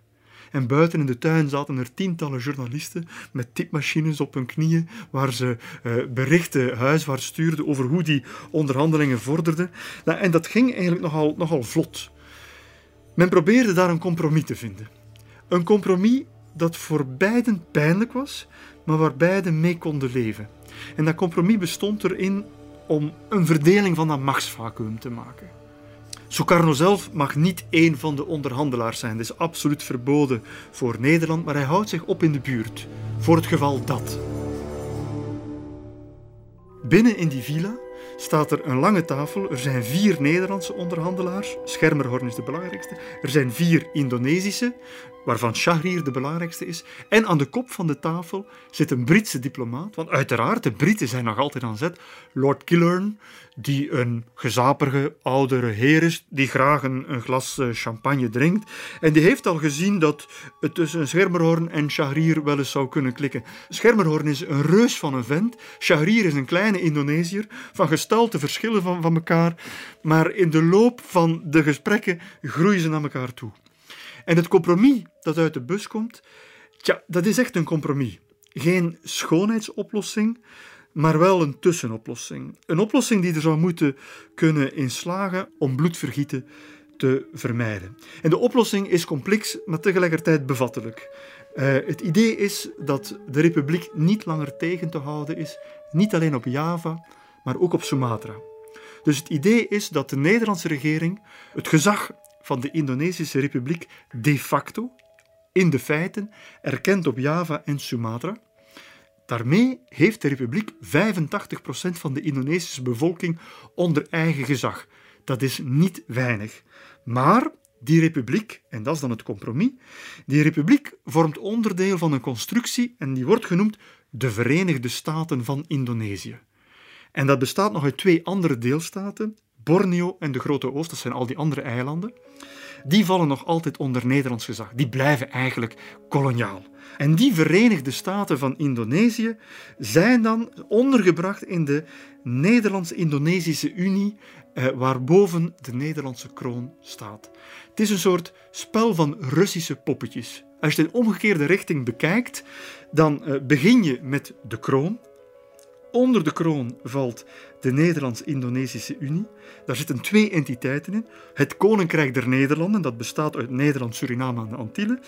En buiten in de tuin zaten er tientallen journalisten met tipmachines op hun knieën, waar ze uh, berichten huiswaarts stuurden over hoe die onderhandelingen vorderden. Nou, en dat ging eigenlijk nogal, nogal vlot. Men probeerde daar een compromis te vinden. Een compromis dat voor beiden pijnlijk was, maar waar beiden mee konden leven. En dat compromis bestond erin om een verdeling van dat machtsvacuum te maken. Sukarno zelf mag niet één van de onderhandelaars zijn. Dat is absoluut verboden voor Nederland, maar hij houdt zich op in de buurt. Voor het geval dat. Binnen in die villa staat er een lange tafel. Er zijn vier Nederlandse onderhandelaars. Schermerhorn is de belangrijkste. Er zijn vier Indonesische, waarvan Shahrir de belangrijkste is. En aan de kop van de tafel zit een Britse diplomaat. Want uiteraard, de Britten zijn nog altijd aan zet. Lord Killern, die een gezaperige oudere heer is, die graag een, een, glas eh, champagne drinkt. En die heeft al gezien dat het tussen Schermerhorn en Shahrir wel eens zou kunnen klikken. Schermerhorn is een reus van een vent. Shahrir is een kleine Indonesiër, van gestalte verschillen van, van elkaar. Maar in de loop van de gesprekken groeien ze naar elkaar toe. En het compromis dat uit de bus komt, tja, dat is echt een compromis. Geen schoonheidsoplossing, maar wel een tussenoplossing. Een oplossing die er zou moeten kunnen inslagen om bloedvergieten te vermijden. En de oplossing is complex, maar tegelijkertijd bevattelijk. Uh, het idee is dat de republiek niet langer tegen te houden is, niet alleen op Java, maar ook op Sumatra. Dus het idee is dat de Nederlandse regering het gezag van de Indonesische Republiek de facto, in de feiten, erkend op Java en Sumatra. Daarmee heeft de republiek 85% van de Indonesische bevolking onder eigen gezag. Dat is niet weinig. Maar die republiek, en dat is dan het compromis, die republiek vormt onderdeel van een constructie en die wordt genoemd de Verenigde Staten van Indonesië. En dat bestaat nog uit twee andere deelstaten, Borneo en de Grote Oost, dat zijn al die andere eilanden. Die vallen nog altijd onder Nederlands gezag. Die blijven eigenlijk koloniaal. En die Verenigde Staten van Indonesië zijn dan ondergebracht in de Nederlands-Indonesische Unie, eh, waarboven de Nederlandse kroon staat. Het is een soort spel van Russische poppetjes. Als je in omgekeerde richting bekijkt, dan eh, begin je met de kroon. Onder de kroon valt de Nederlands-Indonesische Unie. Daar zitten twee entiteiten in. Het Koninkrijk der Nederlanden, dat bestaat uit Nederland, Suriname en de Antillen.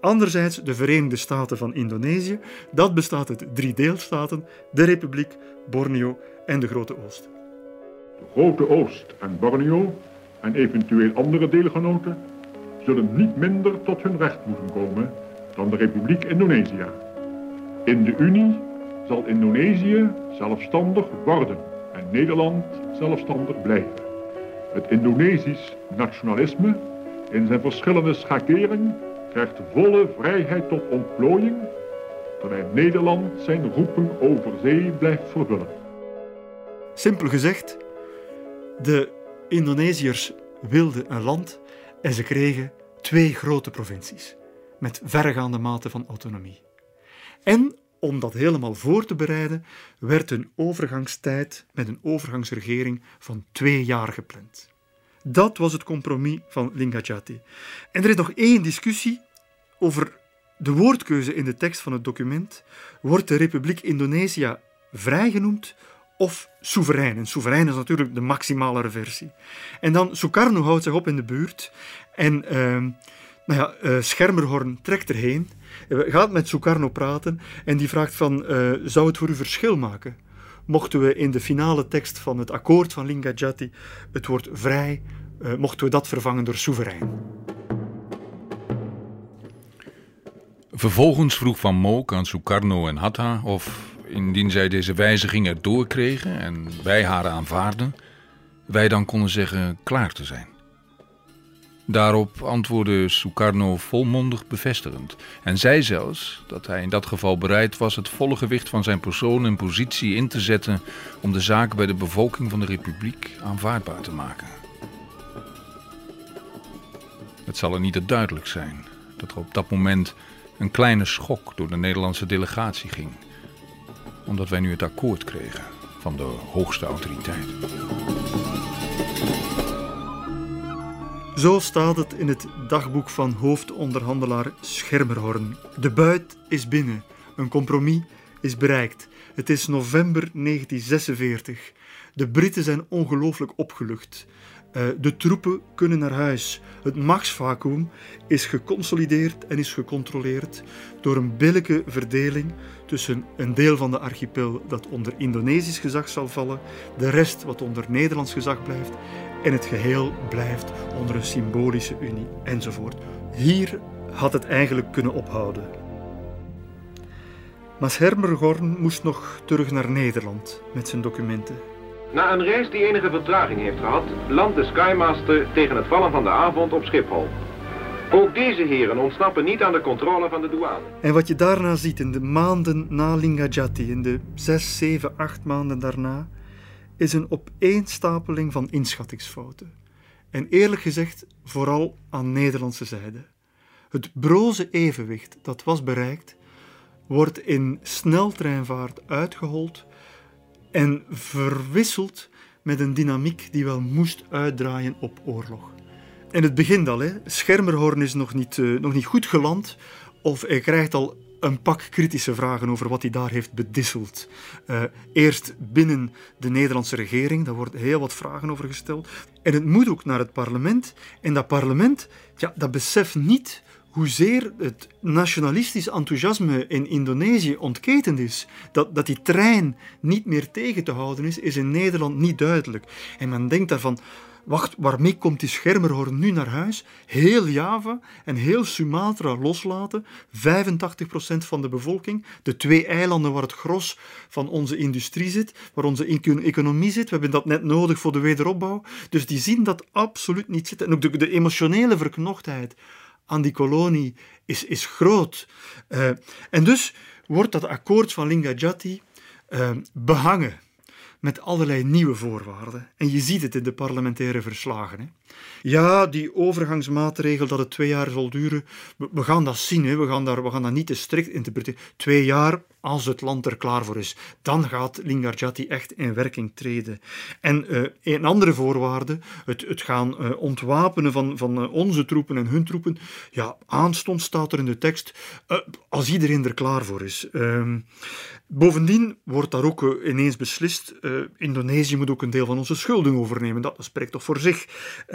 Anderzijds de Verenigde Staten van Indonesië, dat bestaat uit drie deelstaten, de Republiek, Borneo en de Grote Oost. De Grote Oost en Borneo en eventueel andere deelgenoten zullen niet minder tot hun recht moeten komen dan de Republiek Indonesië. In de Unie zal Indonesië zelfstandig worden en Nederland zelfstandig blijven. Het Indonesisch nationalisme in zijn verschillende schakering krijgt volle vrijheid tot ontplooiing, terwijl Nederland zijn roepen over zee blijft vervullen. Simpel gezegd, de Indonesiërs wilden een land en ze kregen twee grote provincies met verregaande mate van autonomie. En om dat helemaal voor te bereiden, werd een overgangstijd met een overgangsregering van twee jaar gepland. Dat was het compromis van Lingajati. En er is nog één discussie over de woordkeuze in de tekst van het document. Wordt de Republiek Indonesië vrijgenoemd of soeverein? En soeverein is natuurlijk de maximale versie. En dan Sukarno houdt zich op in de buurt en uh, nou ja, uh, Schermerhorn trekt erheen gaat met Sukarno praten en die vraagt van, uh, zou het voor u verschil maken? Mochten we in de finale tekst van het akkoord van Lingajati het woord vrij, mochten we dat vervangen door soeverein? Vervolgens vroeg Van Mook aan Sukarno en Hatta of, indien zij deze wijziging erdoor kregen en wij haar aanvaarden, wij dan konden zeggen klaar te zijn. Daarop antwoordde Sukarno volmondig bevestigend en zei zelfs dat hij in dat geval bereid was het volle gewicht van zijn persoon en positie in te zetten om de zaak bij de bevolking van de republiek aanvaardbaar te maken. Het zal er niet te duidelijk zijn dat er op dat moment een kleine schok door de Nederlandse delegatie ging, omdat wij nu het akkoord kregen van de hoogste autoriteit. Zo staat het in het dagboek van hoofdonderhandelaar Schermerhorn. De buit is binnen. Een compromis is bereikt. Het is november 1946. De Britten zijn ongelooflijk opgelucht. Uh, de troepen kunnen naar huis. Het machtsvacuum is geconsolideerd en is gecontroleerd door een billijke verdeling tussen een deel van de archipel dat onder Indonesisch gezag zal vallen, de rest wat onder Nederlands gezag blijft en het geheel blijft onder een symbolische unie enzovoort. Hier had het eigenlijk kunnen ophouden. Maar Hermergorn moest nog terug naar Nederland met zijn documenten. Na een reis die enige vertraging heeft gehad, landt de Skymaster tegen het vallen van de avond op Schiphol. Ook deze heren ontsnappen niet aan de controle van de douane. En wat je daarna ziet in de maanden na Lingajati, in de zes, zeven, acht maanden daarna, is een opeenstapeling van inschattingsfouten. En eerlijk gezegd, vooral aan Nederlandse zijde. Het broze evenwicht dat was bereikt, wordt in sneltreinvaart uitgehold en verwisseld met een dynamiek die wel moest uitdraaien op oorlog. In het begin al, hè. Schermerhorn is nog niet, uh, nog niet goed geland of hij krijgt al een pak kritische vragen over wat hij daar heeft bedisseld. Uh, eerst binnen de Nederlandse regering, daar worden heel wat vragen over gesteld. En het moet ook naar het parlement. En dat parlement, ja, dat beseft niet hoezeer het nationalistisch enthousiasme in Indonesië ontketend is. Dat, dat die trein niet meer tegen te houden is, is in Nederland niet duidelijk. En men denkt daarvan, wacht, waarmee komt die schermerhorn nu naar huis? Heel Java en heel Sumatra loslaten. 85% van de bevolking. De twee eilanden waar het gros van onze industrie zit, waar onze economie zit. We hebben dat net nodig voor de wederopbouw. Dus die zien dat absoluut niet zitten. En ook de, de emotionele verknochtheid aan die kolonie is, is groot. Uh, en dus wordt dat akkoord van Lingajati uh, behangen met allerlei nieuwe voorwaarden. En je ziet het in de parlementaire verslagen. Hè. Ja, die overgangsmaatregel dat het twee jaar zal duren, we, gaan dat zien. Hè. We, gaan daar, we gaan dat niet te strikt interpreteren. Twee jaar, als het land er klaar voor is, dan gaat Lingarjati echt in werking treden. En uh, een andere voorwaarde, het, het gaan uh, ontwapenen van, van uh, onze troepen en hun troepen, ja, aanstonds staat er in de tekst, als iedereen er klaar voor is. Ehm, bovendien wordt daar ook ineens beslist, Indonesië moet ook een deel van onze schulden overnemen. Dat spreekt toch voor zich.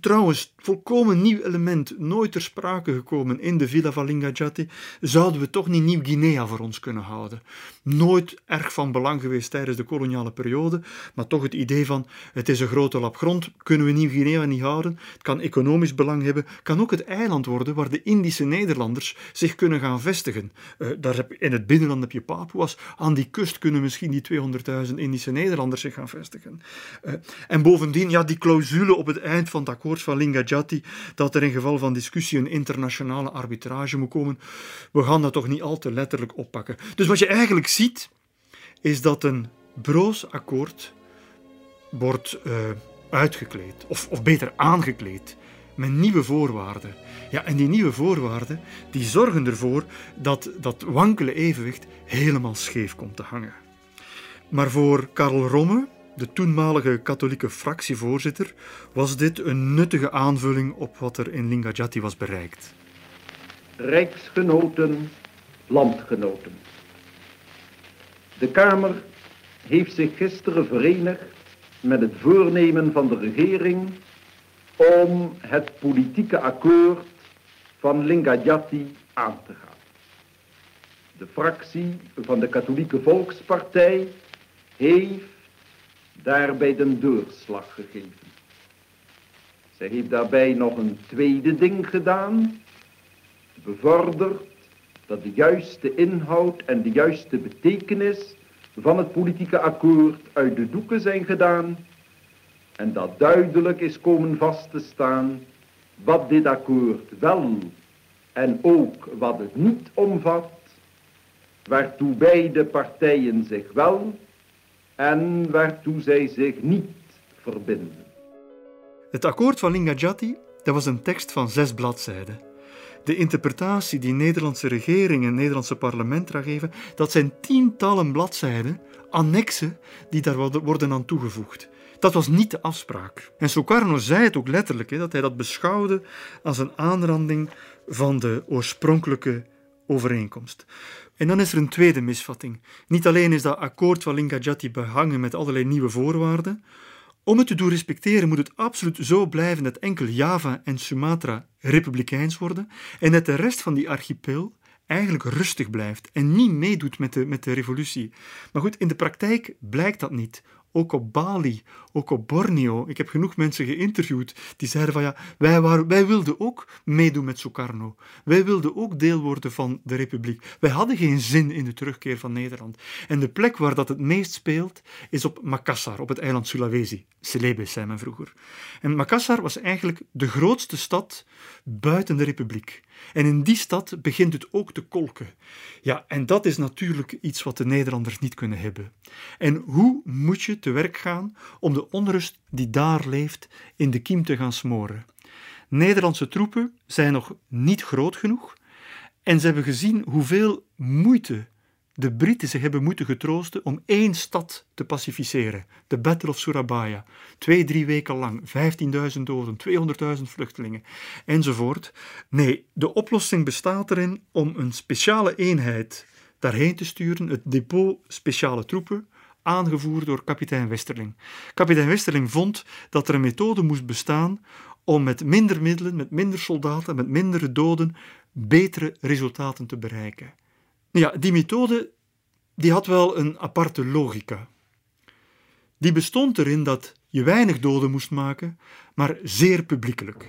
Trouwens, volkomen nieuw element, nooit ter sprake gekomen in de Villa van Lingajati, zouden we toch niet Nieuw-Guinea voor ons kunnen houden. Nooit erg van belang geweest tijdens de koloniale periode, maar toch het idee van het is een grote lap grond, kunnen we Nieuw-Guinea niet houden, het kan economisch belang hebben, kan ook het eiland worden waar de Indische Nederlanders zich kunnen gaan vestigen. Uh, daar heb, in het binnenland heb je Papua's, aan die kust kunnen misschien die 200.000 Indische Nederlanders zich gaan vestigen. Uh, en bovendien, ja, die clausule op het eind van het akkoord van Lingajati, dat er in geval van discussie een internationale arbitrage moet komen, we gaan dat toch niet al te letterlijk oppakken. Dus wat je eigenlijk ziet, is dat een broos akkoord wordt uh, uitgekleed, of, of beter aangekleed, met nieuwe voorwaarden. Ja, en die nieuwe voorwaarden die zorgen ervoor dat dat wankele evenwicht helemaal scheef komt te hangen. Maar voor Karl Romme, de toenmalige katholieke fractievoorzitter, was dit een nuttige aanvulling op wat er in Lingajati was bereikt. Rijksgenoten, landgenoten. De Kamer heeft zich gisteren verenigd met het voornemen van de regering om het politieke akkoord van Lingajati aan te gaan. De fractie van de Katholieke Volkspartij heeft daarbij de doorslag gegeven. Zij heeft daarbij nog een tweede ding gedaan, bevorderd dat de juiste inhoud en de juiste betekenis van het politieke akkoord uit de doeken zijn gedaan en dat duidelijk is komen vast te staan wat dit akkoord wel en ook wat het niet omvat, waartoe beide partijen zich wel en waartoe zij zich niet verbinden. Het akkoord van Lingajati dat was een tekst van zes bladzijden. De interpretatie die Nederlandse regering en Nederlandse parlement eraan geven, dat zijn tientallen bladzijden, annexen, die daar worden aan toegevoegd. Dat was niet de afspraak. En Sukarno zei het ook letterlijk, hè, dat hij dat beschouwde als een aanranding van de oorspronkelijke overeenkomst. En dan is er een tweede misvatting. Niet alleen is dat akkoord van Lingajati behangen met allerlei nieuwe voorwaarden. Om het te doen respecteren moet het absoluut zo blijven dat enkel Java en Sumatra republikeins worden en dat de rest van die archipel eigenlijk rustig blijft en niet meedoet met de, met de revolutie. Maar goed, in de praktijk blijkt dat niet, ook op Bali, ook op Borneo. Ik heb genoeg mensen geïnterviewd die zeiden van ja, wij, waren, wij wilden ook meedoen met Sukarno. Wij wilden ook deel worden van de republiek. Wij hadden geen zin in de terugkeer van Nederland. En de plek waar dat het meest speelt is op Makassar, op het eiland Sulawesi. Celebes zei men vroeger. En Makassar was eigenlijk de grootste stad buiten de republiek. En in die stad begint het ook te kolken. Ja, en dat is natuurlijk iets wat de Nederlanders niet kunnen hebben. En hoe moet je te werk gaan om de onrust die daar leeft in de kiem te gaan smoren? Nederlandse troepen zijn nog niet groot genoeg en ze hebben gezien hoeveel moeite de Britten zich hebben moeten getroosten om één stad te pacificeren, de Battle of Surabaya. Twee, drie weken lang, 15.000 doden, 200.000 vluchtelingen, enzovoort. Nee, de oplossing bestaat erin om een speciale eenheid daarheen te sturen, het depot speciale troepen, aangevoerd door kapitein Westerling. Kapitein Westerling vond dat er een methode moest bestaan om met minder middelen, met minder soldaten, met mindere doden, betere resultaten te bereiken. Ja, die methode die had wel een aparte logica. Die bestond erin dat je weinig doden moest maken, maar zeer publiekelijk.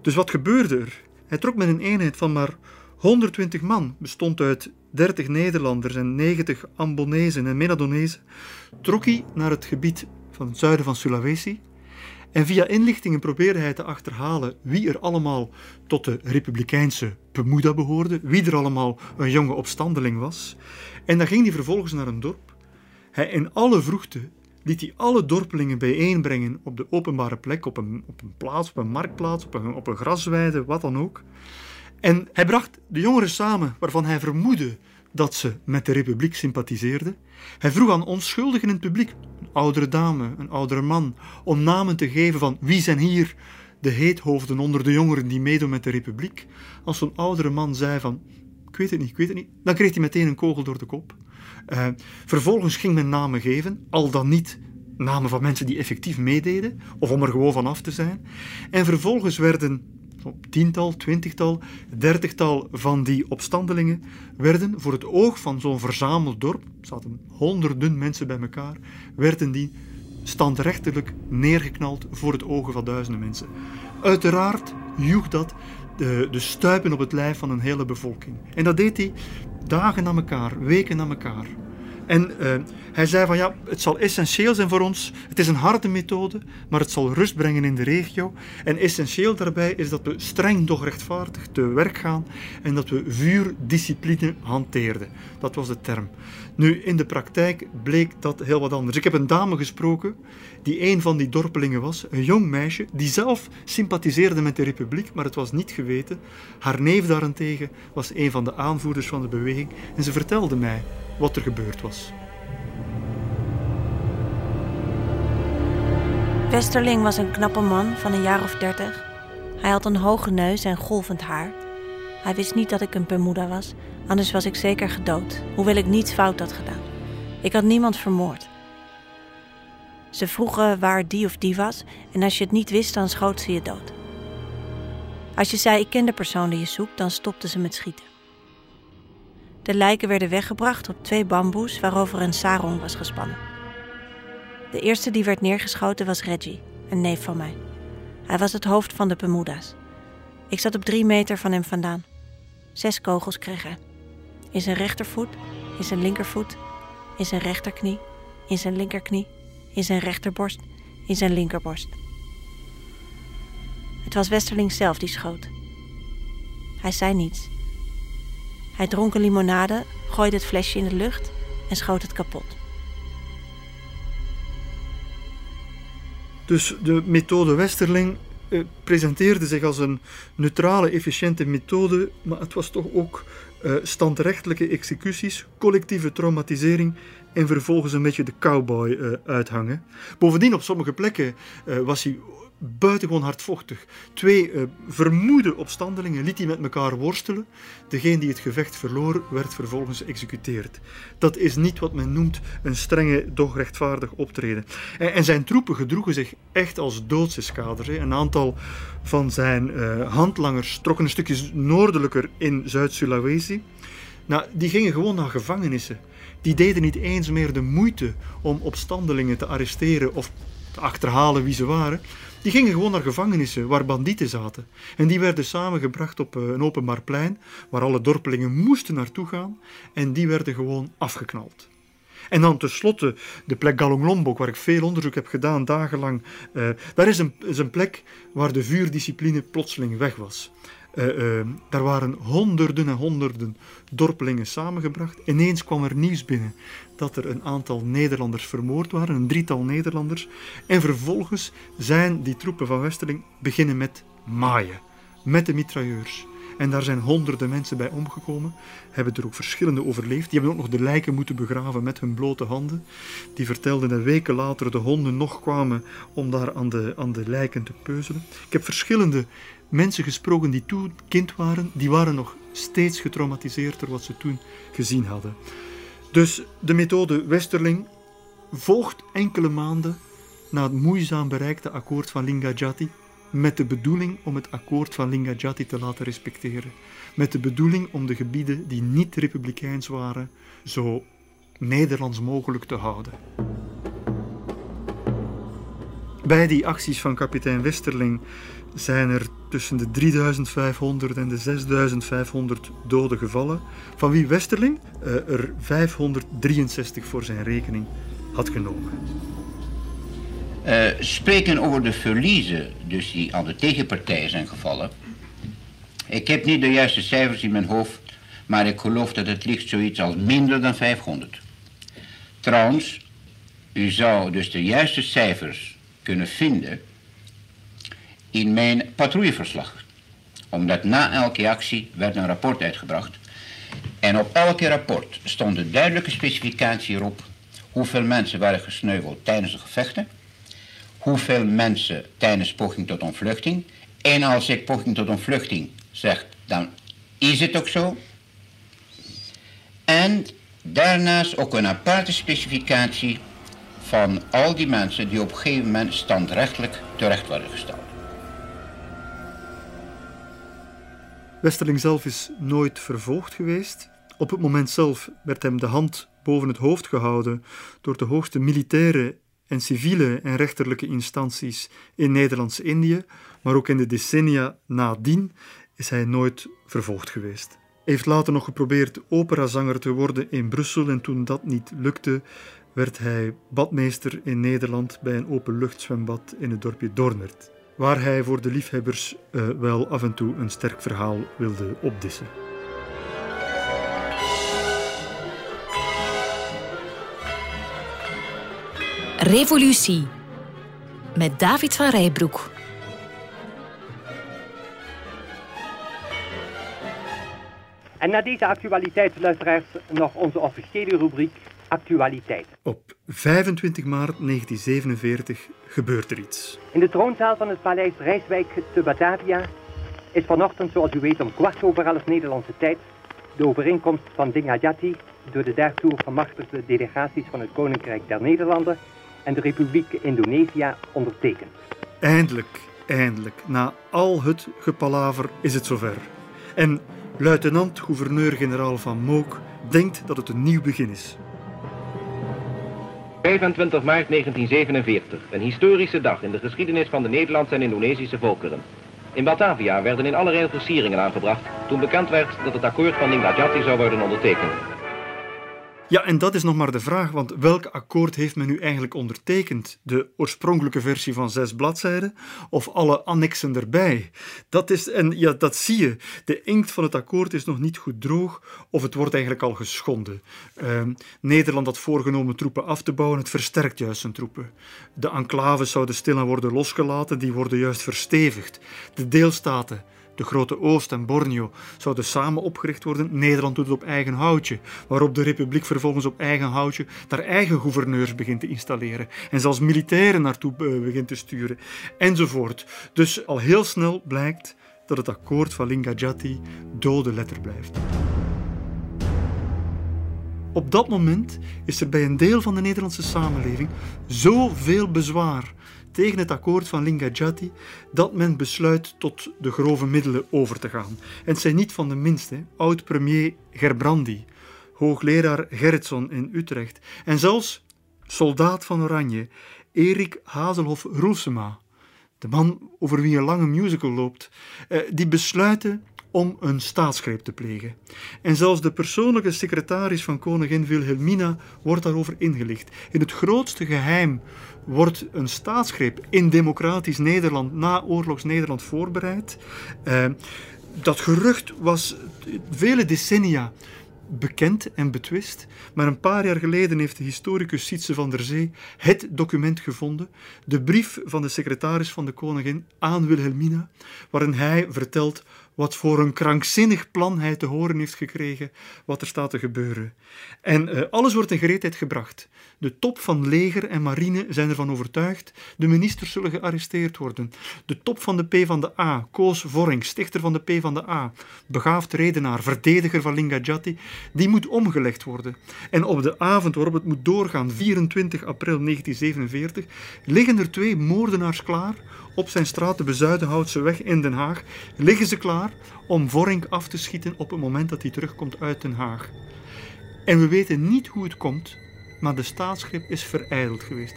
Dus wat gebeurde er? Hij trok met een eenheid van maar 120 man, bestond uit 30 Nederlanders en 90 Ambonezen en Menadonezen, trok hij naar het gebied van het zuiden van Sulawesi. En via inlichtingen probeerde hij te achterhalen wie er allemaal tot de republikeinse Pemuda behoorde, wie er allemaal een jonge opstandeling was. En dan ging hij vervolgens naar een dorp. Hij in alle vroegte liet hij alle dorpelingen bijeenbrengen op de openbare plek, op een, op een plaats, op een marktplaats, op een, op een grasweide, wat dan ook. En hij bracht de jongeren samen waarvan hij vermoedde dat ze met de republiek sympathiseerden. Hij vroeg aan onschuldigen in het publiek, een oudere dame, een oudere man, om namen te geven van wie zijn hier de heethoofden onder de jongeren die meedoen met de republiek. Als zo'n oudere man zei van, ik weet het niet, ik weet het niet, dan kreeg hij meteen een kogel door de kop. Uh, vervolgens ging men namen geven, al dan niet namen van mensen die effectief meededen, of om er gewoon van af te zijn. En vervolgens werden op tiental, twintigtal, dertigtal van die opstandelingen werden voor het oog van zo'n verzameld dorp, er zaten honderden mensen bij elkaar, werden die standrechtelijk neergeknald voor het ogen van duizenden mensen. Uiteraard joeg dat de, de stuipen op het lijf van een hele bevolking. En dat deed hij dagen na elkaar, weken na elkaar. En uh, hij zei van ja, het zal essentieel zijn voor ons. Het is een harde methode, maar het zal rust brengen in de regio. En essentieel daarbij is dat we streng doch rechtvaardig te werk gaan en dat we vuurdiscipline hanteerden. Dat was de term. Nu, in de praktijk bleek dat heel wat anders. Ik heb een dame gesproken die een van die dorpelingen was, een jong meisje, die zelf sympathiseerde met de republiek, maar het was niet geweten. Haar neef daarentegen was een van de aanvoerders van de beweging en ze vertelde mij wat er gebeurd was. Westerling was een knappe man van een jaar of dertig. Hij had een hoge neus en golvend haar. Hij wist niet dat ik een Bermuda was, anders was ik zeker gedood, hoewel ik niets fout had gedaan. Ik had niemand vermoord. Ze vroegen waar die of die was en als je het niet wist, dan schoot ze je dood. Als je zei ik ken de persoon die je zoekt, dan stopten ze met schieten. De lijken werden weggebracht op twee bamboes waarover een sarong was gespannen. De eerste die werd neergeschoten was Reggie, een neef van mij. Hij was het hoofd van de Bermuda's. Ik zat op drie meter van hem vandaan. Zes kogels kreeg hij. In zijn rechtervoet, in zijn linkervoet, in zijn rechterknie, in zijn linkerknie, in zijn rechterborst, in zijn linkerborst. Het was Westerling zelf die schoot. Hij zei niets. Hij dronk een limonade, gooide het flesje in de lucht en schoot het kapot. Dus de methode Westerling eh, presenteerde zich als een neutrale, efficiënte methode, maar het was toch ook standrechtelijke executies, collectieve traumatisering en vervolgens een beetje de cowboy uh, uithangen. Bovendien, op sommige plekken uh, was hij buitengewoon hardvochtig. Twee uh, vermoede opstandelingen liet hij met elkaar worstelen. Degene die het gevecht verloor, werd vervolgens geëxecuteerd. Dat is niet wat men noemt een strenge, doch rechtvaardig optreden. En, en zijn troepen gedroegen zich echt als doodseskaders. Een aantal van zijn uh, handlangers trokken een stukje noordelijker in Zuid-Sulawesi. Nou, die gingen gewoon naar gevangenissen. Die deden niet eens meer de moeite om opstandelingen te arresteren of te achterhalen wie ze waren. Die gingen gewoon naar gevangenissen waar bandieten zaten. En die werden samengebracht op eh, een openbaar plein waar alle dorpelingen moesten naartoe gaan. En die werden gewoon afgeknald. En dan tenslotte de plek Galong waar ik veel onderzoek heb gedaan, dagenlang. Uh, daar is een, is een plek waar de vuurdiscipline plotseling weg was. Uh, uh, daar waren honderden en honderden dorpelingen samengebracht. Ineens kwam er nieuws binnen dat er een aantal Nederlanders vermoord waren, een drietal Nederlanders. En vervolgens zijn die troepen van Westerling beginnen met maaien, met de mitrailleurs. En daar zijn honderden mensen bij omgekomen, hebben er ook verschillende overleefd. Die hebben ook nog de lijken moeten begraven met hun blote handen. Die vertelden dat weken later de honden nog kwamen om daar aan de, aan de lijken te peuzelen. Ik heb verschillende mensen gesproken die toen kind waren, die waren nog steeds getraumatiseerd door wat ze toen gezien hadden. Dus de methode Westerling volgt enkele maanden na het moeizaam bereikte akkoord van Lingajati met de bedoeling om het akkoord van Lingajati te laten respecteren. Met de bedoeling om de gebieden die niet republikeins waren zo Nederlands mogelijk te houden. Bij die acties van kapitein Westerling zijn er tussen de 3500 en de 6500 doden gevallen, van wie Westerling uh, er 563 voor zijn rekening had genomen. Uh, spreken over de verliezen, dus die aan de tegenpartij zijn gevallen. Ik heb niet de juiste cijfers in mijn hoofd, maar ik geloof dat het ligt zoiets als minder dan 500. Trouwens, u zou dus de juiste cijfers kunnen vinden in mijn patrouilleverslag. Omdat na elke actie werd een rapport uitgebracht. En op elke rapport stond een duidelijke specificatie erop hoeveel mensen waren gesneuveld tijdens de gevechten, hoeveel mensen tijdens poging tot ontvluchting. En als ik poging tot ontvluchting zeg, dan is het ook zo. En daarnaast ook een aparte specificatie van al die mensen die op een gegeven moment standrechtelijk terecht worden gesteld. Westerling zelf is nooit vervolgd geweest. Op het moment zelf werd hem de hand boven het hoofd gehouden door de hoogste militaire en civiele en rechterlijke instanties in Nederlands-Indië, maar ook in de decennia nadien is hij nooit vervolgd geweest. Heeft later nog geprobeerd operazanger te worden in Brussel en toen dat niet lukte, werd hij badmeester in Nederland bij een openluchtzwembad in het dorpje Dornert, waar hij voor de liefhebbers uh, wel af en toe een sterk verhaal wilde opdissen. Revolutie met David van Rijbroek. En na deze actualiteitsluisteraars nog onze officiële rubriek Actualiteit. Op 25 maart 1947 gebeurt er iets. In de troonzaal van het paleis Rijswijk te Batavia is vanochtend, zoals u weet, om kwart over elf Nederlandse tijd de overeenkomst van Dingajati door de daartoe gemachtigde delegaties van het Koninkrijk der Nederlanden en de Republiek Indonesië ondertekend. Eindelijk, eindelijk, na al het gepalaver is het zover. En luitenant-gouverneur-generaal van Mook denkt dat het een nieuw begin is. 25 maart 1947, een historische dag in de geschiedenis van de Nederlandse en Indonesische volkeren. In Batavia werden in allerlei versieringen aangebracht toen bekend werd dat het akkoord van Ningadjati zou worden ondertekend. Ja, en dat is nog maar de vraag, want welk akkoord heeft men nu eigenlijk ondertekend? De oorspronkelijke versie van zes bladzijden of alle annexen erbij? Dat is, en ja, dat zie je. De inkt van het akkoord is nog niet goed droog of het wordt eigenlijk al geschonden. Uh, Nederland had voorgenomen troepen af te bouwen, het versterkt juist zijn troepen. De enclaves zouden stilaan worden losgelaten, die worden juist verstevigd. De deelstaten de Grote Oost en Borneo zouden samen opgericht worden. Nederland doet het op eigen houtje, waarop de Republiek vervolgens op eigen houtje daar eigen gouverneurs begint te installeren en zelfs militairen naartoe eh, begint te sturen, enzovoort. Dus al heel snel blijkt dat het akkoord van Lingajati dode letter blijft. Op dat moment is er bij een deel van de Nederlandse samenleving zoveel bezwaar tegen het akkoord van Lingajati dat men besluit tot de grove middelen over te gaan. En het zijn niet van de minste. Oud-premier Gerbrandi, hoogleraar Gerritson in Utrecht en zelfs soldaat van Oranje Erik Hazelhoff Roelsema, de man over wie een lange musical loopt, eh, die besluiten om een staatsgreep te plegen. En zelfs de persoonlijke secretaris van koningin Wilhelmina wordt daarover ingelicht. In het grootste geheim wordt een staatsgreep in democratisch Nederland, na oorlogs Nederland, voorbereid. Uh, dat gerucht was vele decennia bekend en betwist, maar een paar jaar geleden heeft de historicus Sietse van der Zee het document gevonden, de brief van de secretaris van de koningin aan Wilhelmina, waarin hij vertelt wat voor een krankzinnig plan hij te horen heeft gekregen wat er staat te gebeuren. En uh, alles wordt in gereedheid gebracht. De top van leger en marine zijn ervan overtuigd. De ministers zullen gearresteerd worden. De top van de P van de A, Koos Vorring, stichter van de P van de A, begaafd redenaar, verdediger van Lingajati, die moet omgelegd worden. En op de avond waarop het moet doorgaan, 24 april 1947, liggen er twee moordenaars klaar op zijn straat de Bezuidenhoutse weg in Den Haag, liggen ze klaar om Vorink af te schieten op het moment dat hij terugkomt uit Den Haag. En we weten niet hoe het komt, maar de staatsgreep is verijdeld geweest.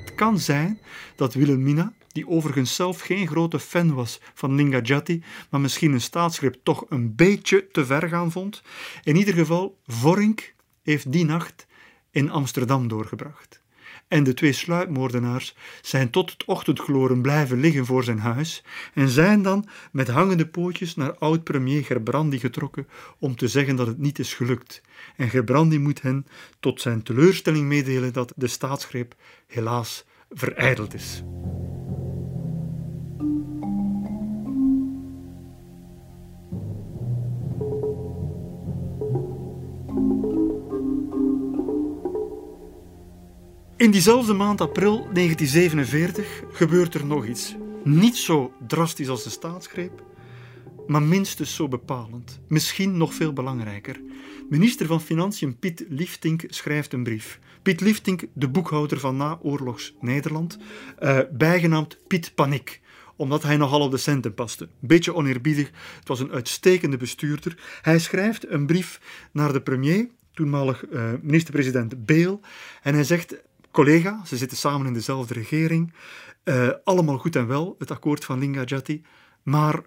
Het kan zijn dat Wilhelmina, die overigens zelf geen grote fan was van Lingajati, maar misschien een staatsgreep toch een beetje te ver gaan vond. In ieder geval, Vorink heeft die nacht in Amsterdam doorgebracht. En de twee sluipmoordenaars zijn tot het ochtendgloren blijven liggen voor zijn huis en zijn dan met hangende pootjes naar oud-premier Gerbrandi getrokken om te zeggen dat het niet is gelukt. En Gerbrandi moet hen tot zijn teleurstelling meedelen dat de staatsgreep helaas verijdeld is. In diezelfde maand april 1947 gebeurt er nog iets. Niet zo drastisch als de staatsgreep, maar minstens zo bepalend. Misschien nog veel belangrijker. Minister van Financiën Piet Liefdink schrijft een brief. Piet Liefdink, de boekhouder van naoorlogs Nederland, uh, bijgenaamd Piet Paniek omdat hij nogal op de centen paste. Beetje oneerbiedig, het was een uitstekende bestuurder. Hij schrijft een brief naar de premier, toenmalig uh, minister-president Beel, en hij zegt collega, ze zitten samen in dezelfde regering. Uh, allemaal goed en wel, het akkoord van Lingajati. Maar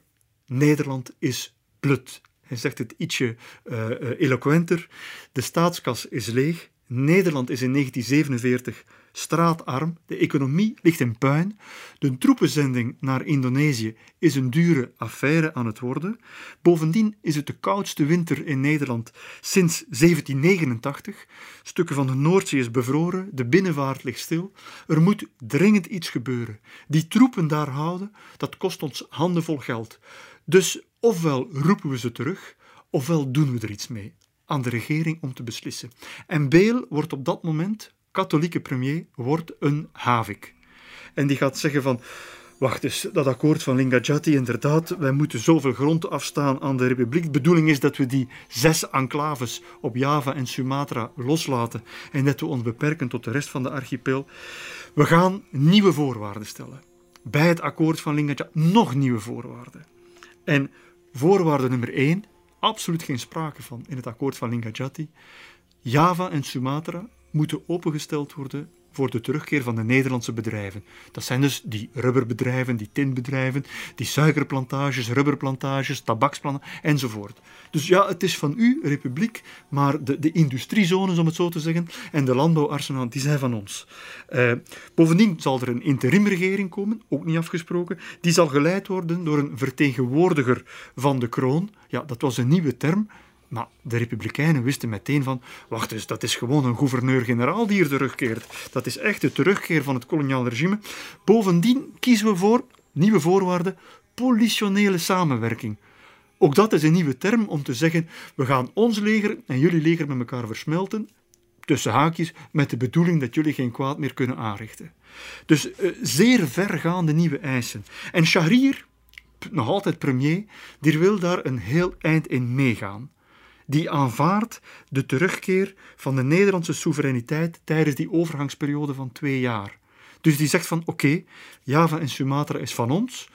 Nederland is blut. Hij zegt het ietsje uh, uh, eloquenter. De staatskas is leeg. Nederland is in 1947 straatarm, de economie ligt in puin, de troepenzending naar Indonesië is een dure affaire aan het worden. Bovendien is het de koudste winter in Nederland sinds 1789. Stukken van de Noordzee is bevroren, de binnenvaart ligt stil. Er moet dringend iets gebeuren. Die troepen daar houden, dat kost ons handenvol geld. Dus ofwel roepen we ze terug, ofwel doen we er iets mee aan de regering om te beslissen. En Beel wordt op dat moment katholieke premier wordt een havik. En die gaat zeggen van, wacht eens, dat akkoord van Lingajati, inderdaad, wij moeten zoveel grond afstaan aan de republiek. De bedoeling is dat we die zes enclaves op Java en Sumatra loslaten en dat we ons beperken tot de rest van de archipel. We gaan nieuwe voorwaarden stellen. Bij het akkoord van Lingajati nog nieuwe voorwaarden. En voorwaarde nummer één, absoluut geen sprake van in het akkoord van Lingajati. Java en Sumatra moeten opengesteld worden voor de terugkeer van de Nederlandse bedrijven. Dat zijn dus die rubberbedrijven, die tinbedrijven, die suikerplantages, rubberplantages, tabaksplantages enzovoort. Dus ja, het is van u, republiek, maar de, de industriezones, om het zo te zeggen, en de landbouwarsenalen, die zijn van ons. Uh, bovendien zal er een interimregering komen, ook niet afgesproken, die zal geleid worden door een vertegenwoordiger van de kroon. Ja, dat was een nieuwe term, maar de Republikeinen wisten meteen van, wacht eens, dat is gewoon een gouverneur-generaal die hier terugkeert. Dat is echt de terugkeer van het koloniaal regime. Bovendien kiezen we voor, nieuwe voorwaarden, politionele samenwerking. Ook dat is een nieuwe term om te zeggen, we gaan ons leger en jullie leger met elkaar versmelten, tussen haakjes, met de bedoeling dat jullie geen kwaad meer kunnen aanrichten. Dus uh, zeer vergaande nieuwe eisen. En Shahrir, nog altijd premier, die wil daar een heel eind in meegaan die aanvaardt de terugkeer van de Nederlandse soevereiniteit tijdens die overgangsperiode van twee jaar. Dus die zegt van oké, Java en Sumatra is van ons,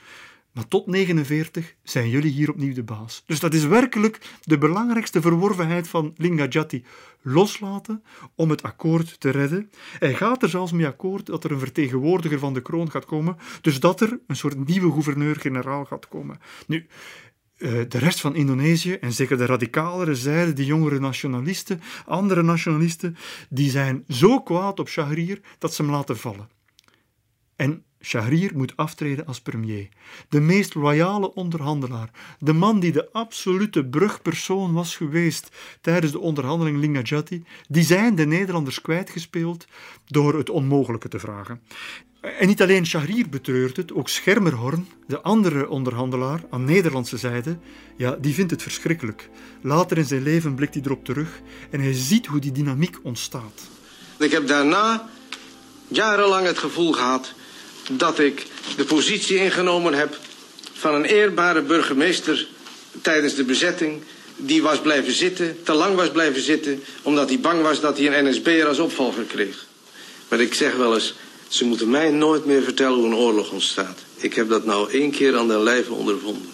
maar tot 49 zijn jullie hier opnieuw de baas. Dus dat is werkelijk de belangrijkste verworvenheid van Lingajati. Loslaten om het akkoord te redden. Hij gaat er zelfs mee akkoord dat er een vertegenwoordiger van de kroon gaat komen. Dus dat er een soort nieuwe gouverneur-generaal gaat komen. Nu, de rest van Indonesië, en zeker de radicalere zijde, die jongere nationalisten, andere nationalisten, die zijn zo kwaad op Shahrir dat ze hem laten vallen. En Shahrir moet aftreden als premier. De meest royale onderhandelaar, de man die de absolute brugpersoon was geweest tijdens de onderhandeling Lingajati, die zijn de Nederlanders kwijtgespeeld door het onmogelijke te vragen. En niet alleen Shahrir betreurt het, ook Schermerhorn, de andere onderhandelaar aan Nederlandse zijde, ja, die vindt het verschrikkelijk. Later in zijn leven blikt hij erop terug en hij ziet hoe die dynamiek ontstaat. Ik heb daarna jarenlang het gevoel gehad dat ik de positie ingenomen heb van een eerbare burgemeester tijdens de bezetting. Die was blijven zitten, te lang was blijven zitten, omdat hij bang was dat hij een NSB'er als opvolger kreeg. Maar ik zeg wel eens, ze moeten mij nooit meer vertellen hoe een oorlog ontstaat. Ik heb dat nou één keer aan de lijve ondervonden.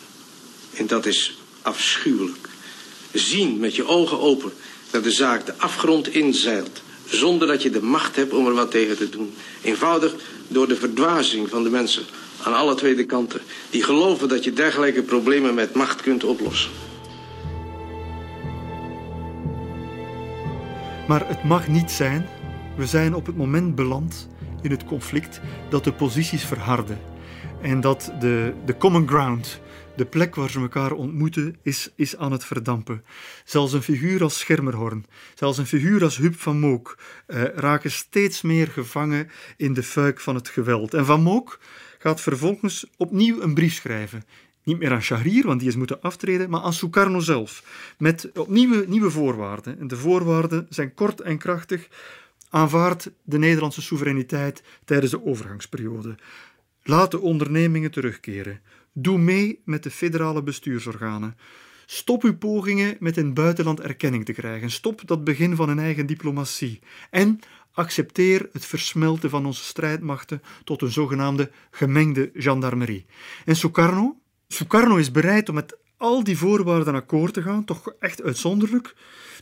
En dat is afschuwelijk. Zien met je ogen open dat de zaak de afgrond inzeilt. zonder dat je de macht hebt om er wat tegen te doen. Eenvoudig door de verdwazing van de mensen aan alle twee de kanten. Die geloven dat je dergelijke problemen met macht kunt oplossen. Maar het mag niet zijn. We zijn op het moment beland in het conflict dat de posities verharden. En dat de, de common ground, de plek waar ze elkaar ontmoeten, is, is aan het verdampen. Zelfs een figuur als Schermerhorn, zelfs een figuur als Huub van Mook eh, raken steeds meer gevangen in de fuik van het geweld. En Van Mook gaat vervolgens opnieuw een brief schrijven. Niet meer aan Shahrir, want die is moeten aftreden, maar aan Sukarno zelf. Met opnieuw nieuwe voorwaarden. En de voorwaarden zijn kort en krachtig. Aanvaard de Nederlandse soevereiniteit tijdens de overgangsperiode. Laat de ondernemingen terugkeren. Doe mee met de federale bestuursorganen. Stop uw pogingen met in buitenland erkenning te krijgen. Stop dat begin van een eigen diplomatie. En accepteer het versmelten van onze strijdmachten tot een zogenaamde gemengde gendarmerie. En Sukarno? Sukarno is bereid om met al die voorwaarden akkoord te gaan, toch echt uitzonderlijk,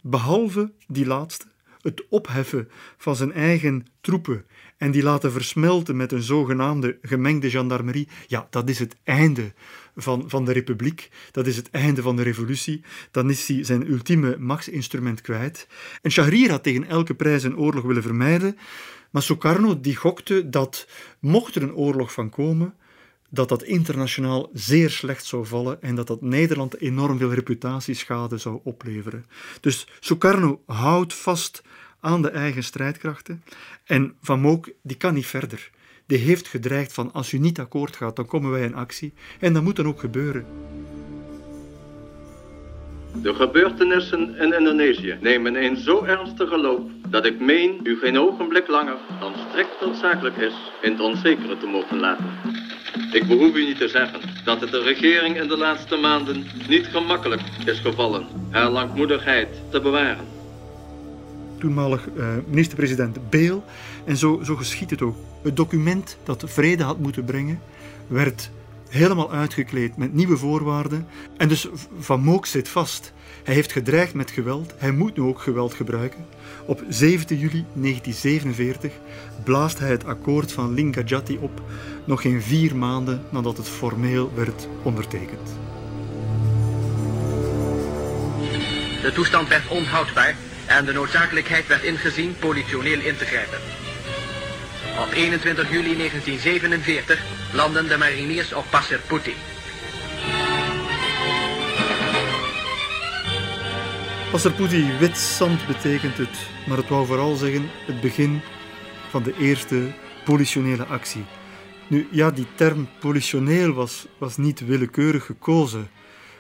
behalve die laatste, het opheffen van zijn eigen troepen en die laten versmelten met een zogenaamde gemengde gendarmerie, ja, dat is het einde van, van de republiek, dat is het einde van de revolutie, dan is hij zijn ultieme machtsinstrument kwijt. En Shahrir had tegen elke prijs een oorlog willen vermijden, maar Sukarno die gokte dat, mocht er een oorlog van komen, dat dat internationaal zeer slecht zou vallen en dat dat Nederland enorm veel reputatieschade zou opleveren. Dus Sukarno houdt vast aan de eigen strijdkrachten en Van Mook die kan niet verder. Die heeft gedreigd van als u niet akkoord gaat, dan komen wij in actie. En dat moet dan ook gebeuren. De gebeurtenissen in Indonesië nemen een zo ernstige loop dat ik meen u geen ogenblik langer dan strikt noodzakelijk is in het onzekere te mogen laten. Ik behoef u niet te zeggen dat het de regering in de laatste maanden niet gemakkelijk is gevallen haar langmoedigheid te bewaren. Toenmalig uh, minister-president Beel. En zo, zo geschiet het ook. Het document dat vrede had moeten brengen, werd helemaal uitgekleed met nieuwe voorwaarden. En dus Van Mook zit vast. Hij heeft gedreigd met geweld. Hij moet nu ook geweld gebruiken. Op 17 juli 1947 blaast hij het akkoord van Lingajati op, nog geen vier maanden nadat het formeel werd ondertekend. De toestand werd onhoudbaar en de noodzakelijkheid werd ingezien politioneel in te grijpen. Op 21 juli 1947 landen de mariniers op Passer Putti. Passerputi, wit zand betekent het, maar het wou vooral zeggen het begin van de eerste politionele actie. Nu, ja, die term politioneel was, was niet willekeurig gekozen.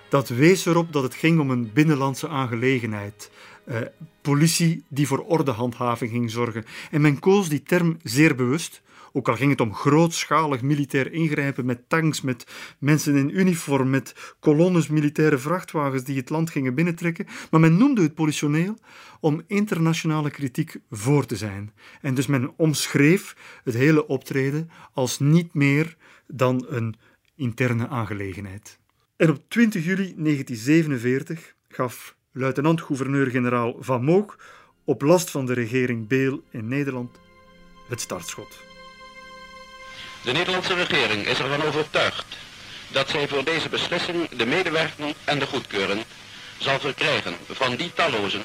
Dat wees erop dat het ging om een binnenlandse aangelegenheid. Eh, politie die voor ordehandhaving ging zorgen. En men koos die term zeer bewust, ook al ging het om grootschalig militair ingrijpen met tanks, met mensen in uniform, met kolonnes militaire vrachtwagens die het land gingen binnentrekken. Maar men noemde het politioneel om internationale kritiek voor te zijn. En dus men omschreef het hele optreden als niet meer dan een interne aangelegenheid. En op 20 juli 1947 gaf luitenant-gouverneur-generaal Van Mook op last van de regering Beel in Nederland het startschot. De Nederlandse regering is ervan overtuigd dat zij voor deze beslissing de medewerking en de goedkeuring zal verkrijgen van die tallozen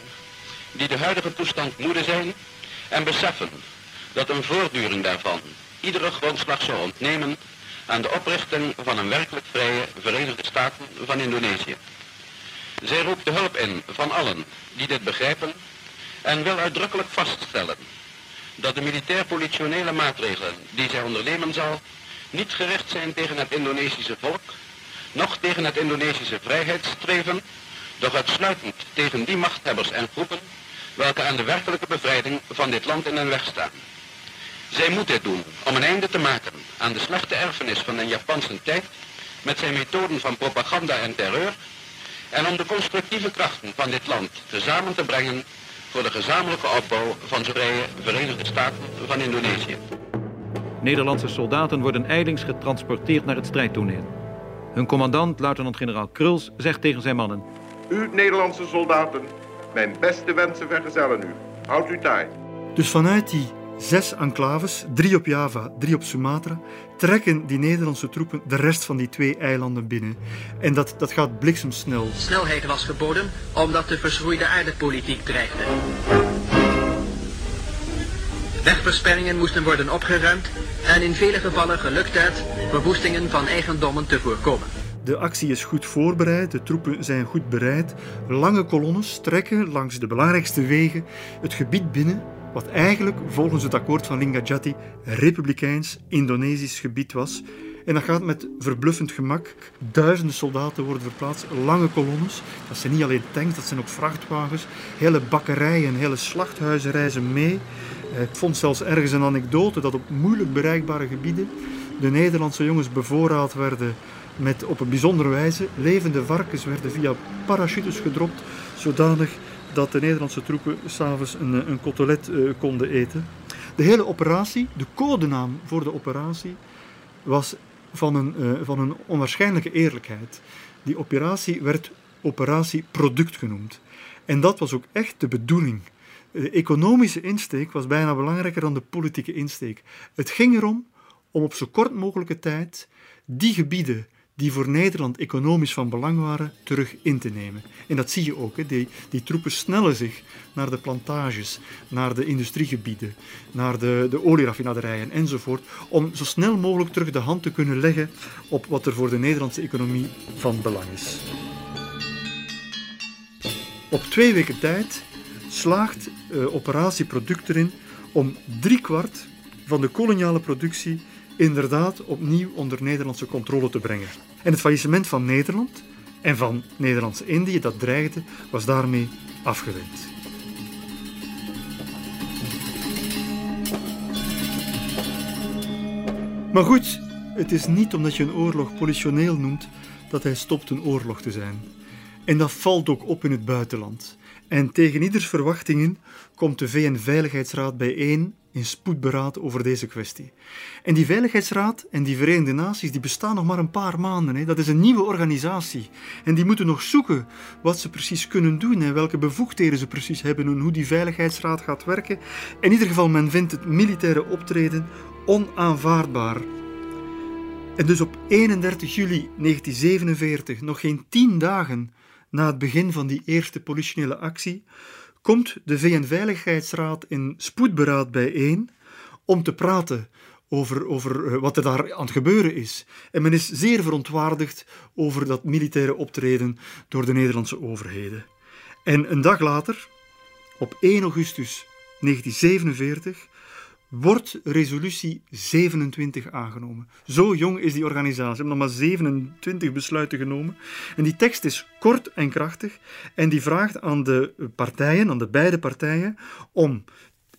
die de huidige toestand moede zijn en beseffen dat een voortduring daarvan iedere grondslag zou ontnemen aan de oprichting van een werkelijk vrije Verenigde Staten van Indonesië. Zij roept de hulp in van allen die dit begrijpen en wil uitdrukkelijk vaststellen dat de militair-politionele maatregelen die zij ondernemen zal niet gericht zijn tegen het Indonesische volk, noch tegen het Indonesische vrijheidsstreven, doch uitsluitend tegen die machthebbers en groepen welke aan de werkelijke bevrijding van dit land in hun weg staan. Zij moet dit doen om een einde te maken aan de slechte erfenis van de Japanse tijd met zijn methoden van propaganda en terreur en om de constructieve krachten van dit land tezamen te brengen voor de gezamenlijke opbouw van de vrije Verenigde Staten van Indonesië. Nederlandse soldaten worden eilings getransporteerd naar het strijdtoneel. Hun commandant, luitenant-generaal Kruls, zegt tegen zijn mannen... U Nederlandse soldaten, mijn beste wensen vergezellen u. Houd u taai. Dus vanuit die zes enclaves, drie op Java, drie op Sumatra, trekken die Nederlandse troepen de rest van die twee eilanden binnen. En dat, dat gaat bliksemsnel. Snelheid was verboden omdat de verschroeide aardepolitiek dreigde. Wegversperringen moesten worden opgeruimd en in vele gevallen gelukt het verwoestingen van eigendommen te voorkomen. De actie is goed voorbereid, de troepen zijn goed bereid. Lange kolonnes trekken langs de belangrijkste wegen het gebied binnen, wat eigenlijk volgens het akkoord van Lingajati republikeins Indonesisch gebied was. En dat gaat met verbluffend gemak. Duizenden soldaten worden verplaatst, lange kolonnes. Dat zijn niet alleen tanks, dat zijn ook vrachtwagens. Hele bakkerijen, hele slachthuizen reizen mee. Eh, ik vond zelfs ergens een anekdote dat op moeilijk bereikbare gebieden de Nederlandse jongens bevoorraad werden met op een bijzondere wijze levende varkens werden via parachutes gedropt, zodanig dat de Nederlandse troepen s'avonds een, eh, een kotelet uh, konden eten. De hele operatie, de codenaam voor de operatie, was van een, uh, van een onwaarschijnlijke eerlijkheid. Die operatie werd operatie product genoemd. En dat was ook echt de bedoeling. De economische insteek was bijna belangrijker dan de politieke insteek. Het ging erom om op zo kort mogelijke tijd die gebieden die voor Nederland economisch van belang waren, terug in te nemen. En dat zie je ook. Hè. Die, die troepen snellen zich naar de plantages, naar de industriegebieden, naar de, de olieraffinaderijen enzovoort, om zo snel mogelijk terug de hand te kunnen leggen op wat er voor de Nederlandse economie van belang is. Op twee weken tijd slaagt uh, Operatie Product erin om driekwart van de koloniale productie inderdaad opnieuw onder Nederlandse controle te brengen. En het faillissement van Nederland en van Nederlandse-Indië dat dreigde, was daarmee afgewend. Maar goed, het is niet omdat je een oorlog politioneel noemt dat hij stopt een oorlog te zijn. En dat valt ook op in het buitenland. En tegen ieders verwachtingen komt de VN-veiligheidsraad bijeen in spoedberaad over deze kwestie. En die Veiligheidsraad en die Verenigde Naties die bestaan nog maar een paar maanden. Hè. Dat is een nieuwe organisatie. En die moeten nog zoeken wat ze precies kunnen doen en welke bevoegdheden ze precies hebben en hoe die Veiligheidsraad gaat werken. In ieder geval, men vindt het militaire optreden onaanvaardbaar. En dus op 31 juli 1947, nog geen tien dagen na het begin van die eerste politionele actie, komt de VN-veiligheidsraad in spoedberaad bijeen om te praten over, over eh, wat er daar aan het gebeuren is. En men is zeer verontwaardigd over dat militaire optreden door de Nederlandse overheden. En een dag later, op 1 augustus 1947, wordt resolutie 27 aangenomen. Zo jong is die organisatie. We hebben nog maar 27 besluiten genomen. En die tekst is kort en krachtig en die vraagt aan de partijen, aan de beide partijen, om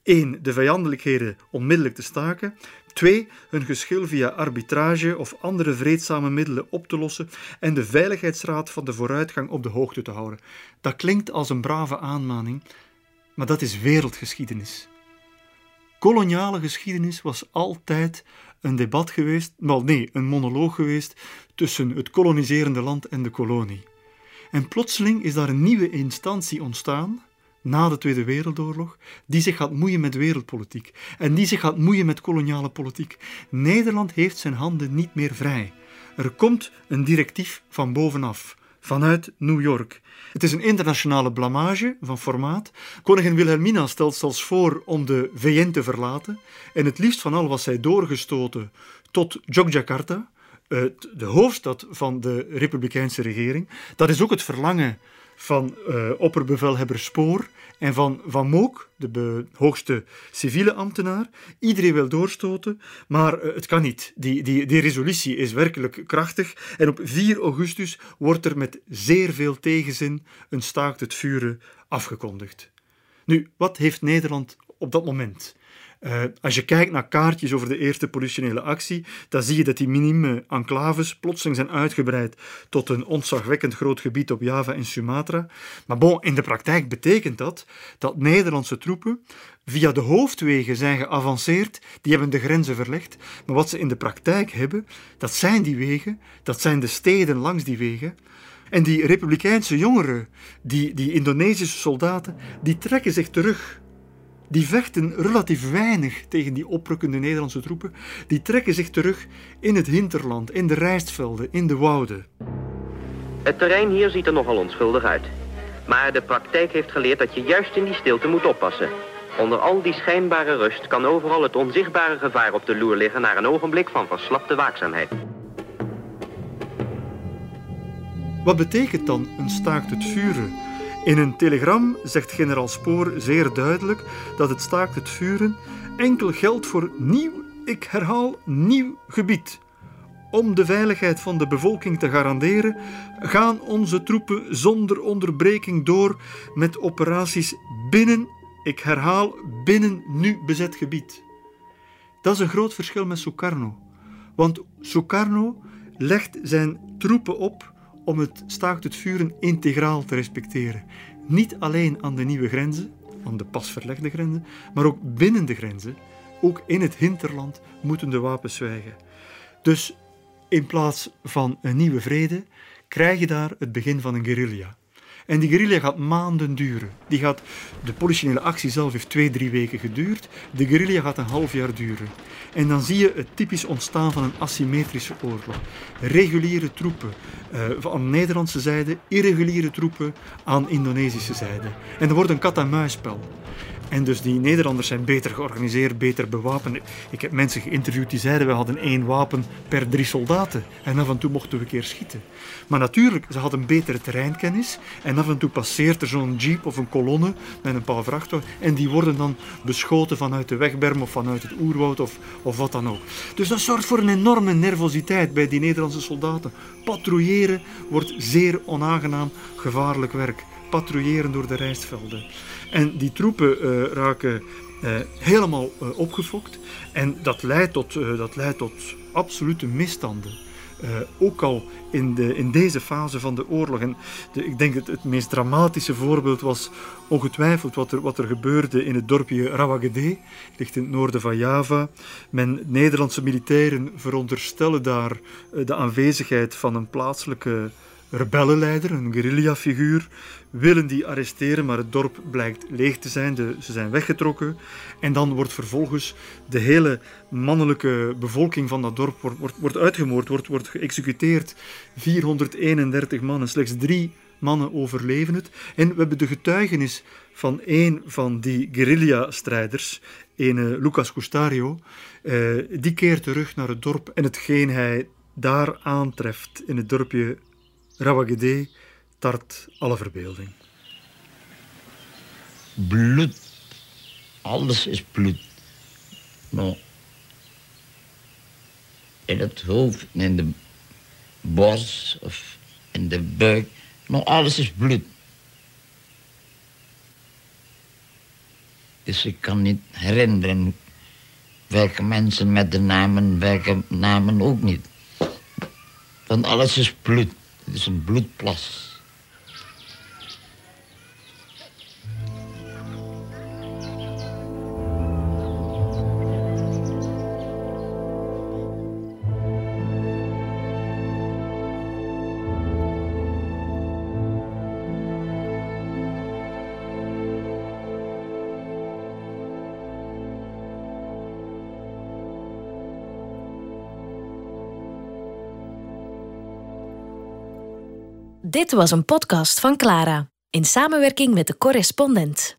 één, de vijandelijkheden onmiddellijk te staken. Twee, hun geschil via arbitrage of andere vreedzame middelen op te lossen en de Veiligheidsraad van de vooruitgang op de hoogte te houden. Dat klinkt als een brave aanmaning, maar dat is wereldgeschiedenis. Koloniale geschiedenis was altijd een debat geweest, wel nee, een monoloog geweest tussen het koloniserende land en de kolonie. En plotseling is daar een nieuwe instantie ontstaan, na de Tweede Wereldoorlog, die zich gaat moeien met wereldpolitiek en die zich gaat moeien met koloniale politiek. Nederland heeft zijn handen niet meer vrij. Er komt een directief van bovenaf, vanuit New York. Het is een internationale blamage van formaat. Koningin Wilhelmina stelt zelfs voor om de VN te verlaten. En het liefst van al was zij doorgestoten tot Yogyakarta, de hoofdstad van de republikeinse regering. Dat is ook het verlangen van uh, opperbevelhebber Spoor en van Van Mook, de hoogste civiele ambtenaar. Iedereen wil doorstoten, maar uh, het kan niet. Die, die, die resolutie is werkelijk krachtig. En op 4 augustus wordt er met zeer veel tegenzin een staakt het vuren afgekondigd. Nu, wat heeft Nederland op dat moment? Uh, als je kijkt naar kaartjes over de eerste politionele actie, dan zie je dat die minime enclaves plotseling zijn uitgebreid tot een ontzagwekkend groot gebied op Java en Sumatra. Maar bon, in de praktijk betekent dat dat Nederlandse troepen via de hoofdwegen zijn geavanceerd, die hebben de grenzen verlegd. Maar wat ze in de praktijk hebben, dat zijn die wegen, dat zijn de steden langs die wegen. En die republikeinse jongeren, die, die Indonesische soldaten, die trekken zich terug die vechten relatief weinig tegen die oprukkende Nederlandse troepen. Die trekken zich terug in het hinterland, in de rijstvelden, in de wouden. Het terrein hier ziet er nogal onschuldig uit. Maar de praktijk heeft geleerd dat je juist in die stilte moet oppassen. Onder al die schijnbare rust kan overal het onzichtbare gevaar op de loer liggen naar een ogenblik van verslapte waakzaamheid. Wat betekent dan een staakt het vuren? In een telegram zegt generaal Spoor zeer duidelijk dat het staakt het vuren enkel geldt voor nieuw, ik herhaal, nieuw gebied. Om de veiligheid van de bevolking te garanderen, gaan onze troepen zonder onderbreking door met operaties binnen, ik herhaal, binnen nu bezet gebied. Dat is een groot verschil met Sukarno. Want Sukarno legt zijn troepen op om het staakt het vuren integraal te respecteren. Niet alleen aan de nieuwe grenzen, aan de pas verlegde grenzen, maar ook binnen de grenzen, ook in het hinterland, moeten de wapens zwijgen. Dus in plaats van een nieuwe vrede, krijg je daar het begin van een guerrilla. En die guerrilla gaat maanden duren. Die gaat, de politionele actie zelf heeft twee, drie weken geduurd. De guerrilla gaat een half jaar duren. En dan zie je het typisch ontstaan van een asymmetrische oorlog. Reguliere troepen uh, aan Nederlandse zijde, irreguliere troepen aan Indonesische zijde. En er wordt een kat-en-muisspel. En dus die Nederlanders zijn beter georganiseerd, beter bewapend. Ik heb mensen geïnterviewd die zeiden we hadden één wapen per drie soldaten. En af en toe mochten we een keer schieten. Maar natuurlijk, ze hadden betere terreinkennis. En af en toe passeert er zo'n jeep of een kolonne met een paar vrachtwagens. En die worden dan beschoten vanuit de wegberm of vanuit het oerwoud of, of wat dan ook. Dus dat zorgt voor een enorme nervositeit bij die Nederlandse soldaten. Patrouilleren wordt zeer onaangenaam, gevaarlijk werk. Patrouilleren door de rijstvelden. En die troepen uh, raken uh, helemaal uh, opgefokt. En dat leidt tot, dat leidt tot absolute misstanden. ook al in, de, in deze fase van de oorlog. En de, ik denk dat het, het meest dramatische voorbeeld was ongetwijfeld wat er, wat er gebeurde in het dorpje Rawagede, ligt in het noorden van Java. Men, Nederlandse militairen veronderstellen daar de aanwezigheid van een plaatselijke rebellenleider, een guerrillafiguur, willen die arresteren, maar het dorp blijkt leeg te zijn. De, ze zijn weggetrokken. En dan wordt vervolgens de hele mannelijke bevolking van dat dorp wordt, wordt, uitgemoord, wordt, wordt geëxecuteerd. 431 mannen, slechts drie mannen overleven het. En we hebben de getuigenis van een van die guerrilla-strijders, een Lucas Custario. Uh, die keert terug naar het dorp en hetgeen hij daar aantreft in het dorpje Rawagede tart alle verbeelding. Bloed. Alles is bloed. Nou, in het hoofd, in de borst of in de buik. Nou, alles is bloed. Dus ik kan niet herinneren welke mensen met de namen, welke namen ook niet. Want alles is bloed. Het is een bloedplas. Dit was een podcast van Clara in samenwerking met de correspondent.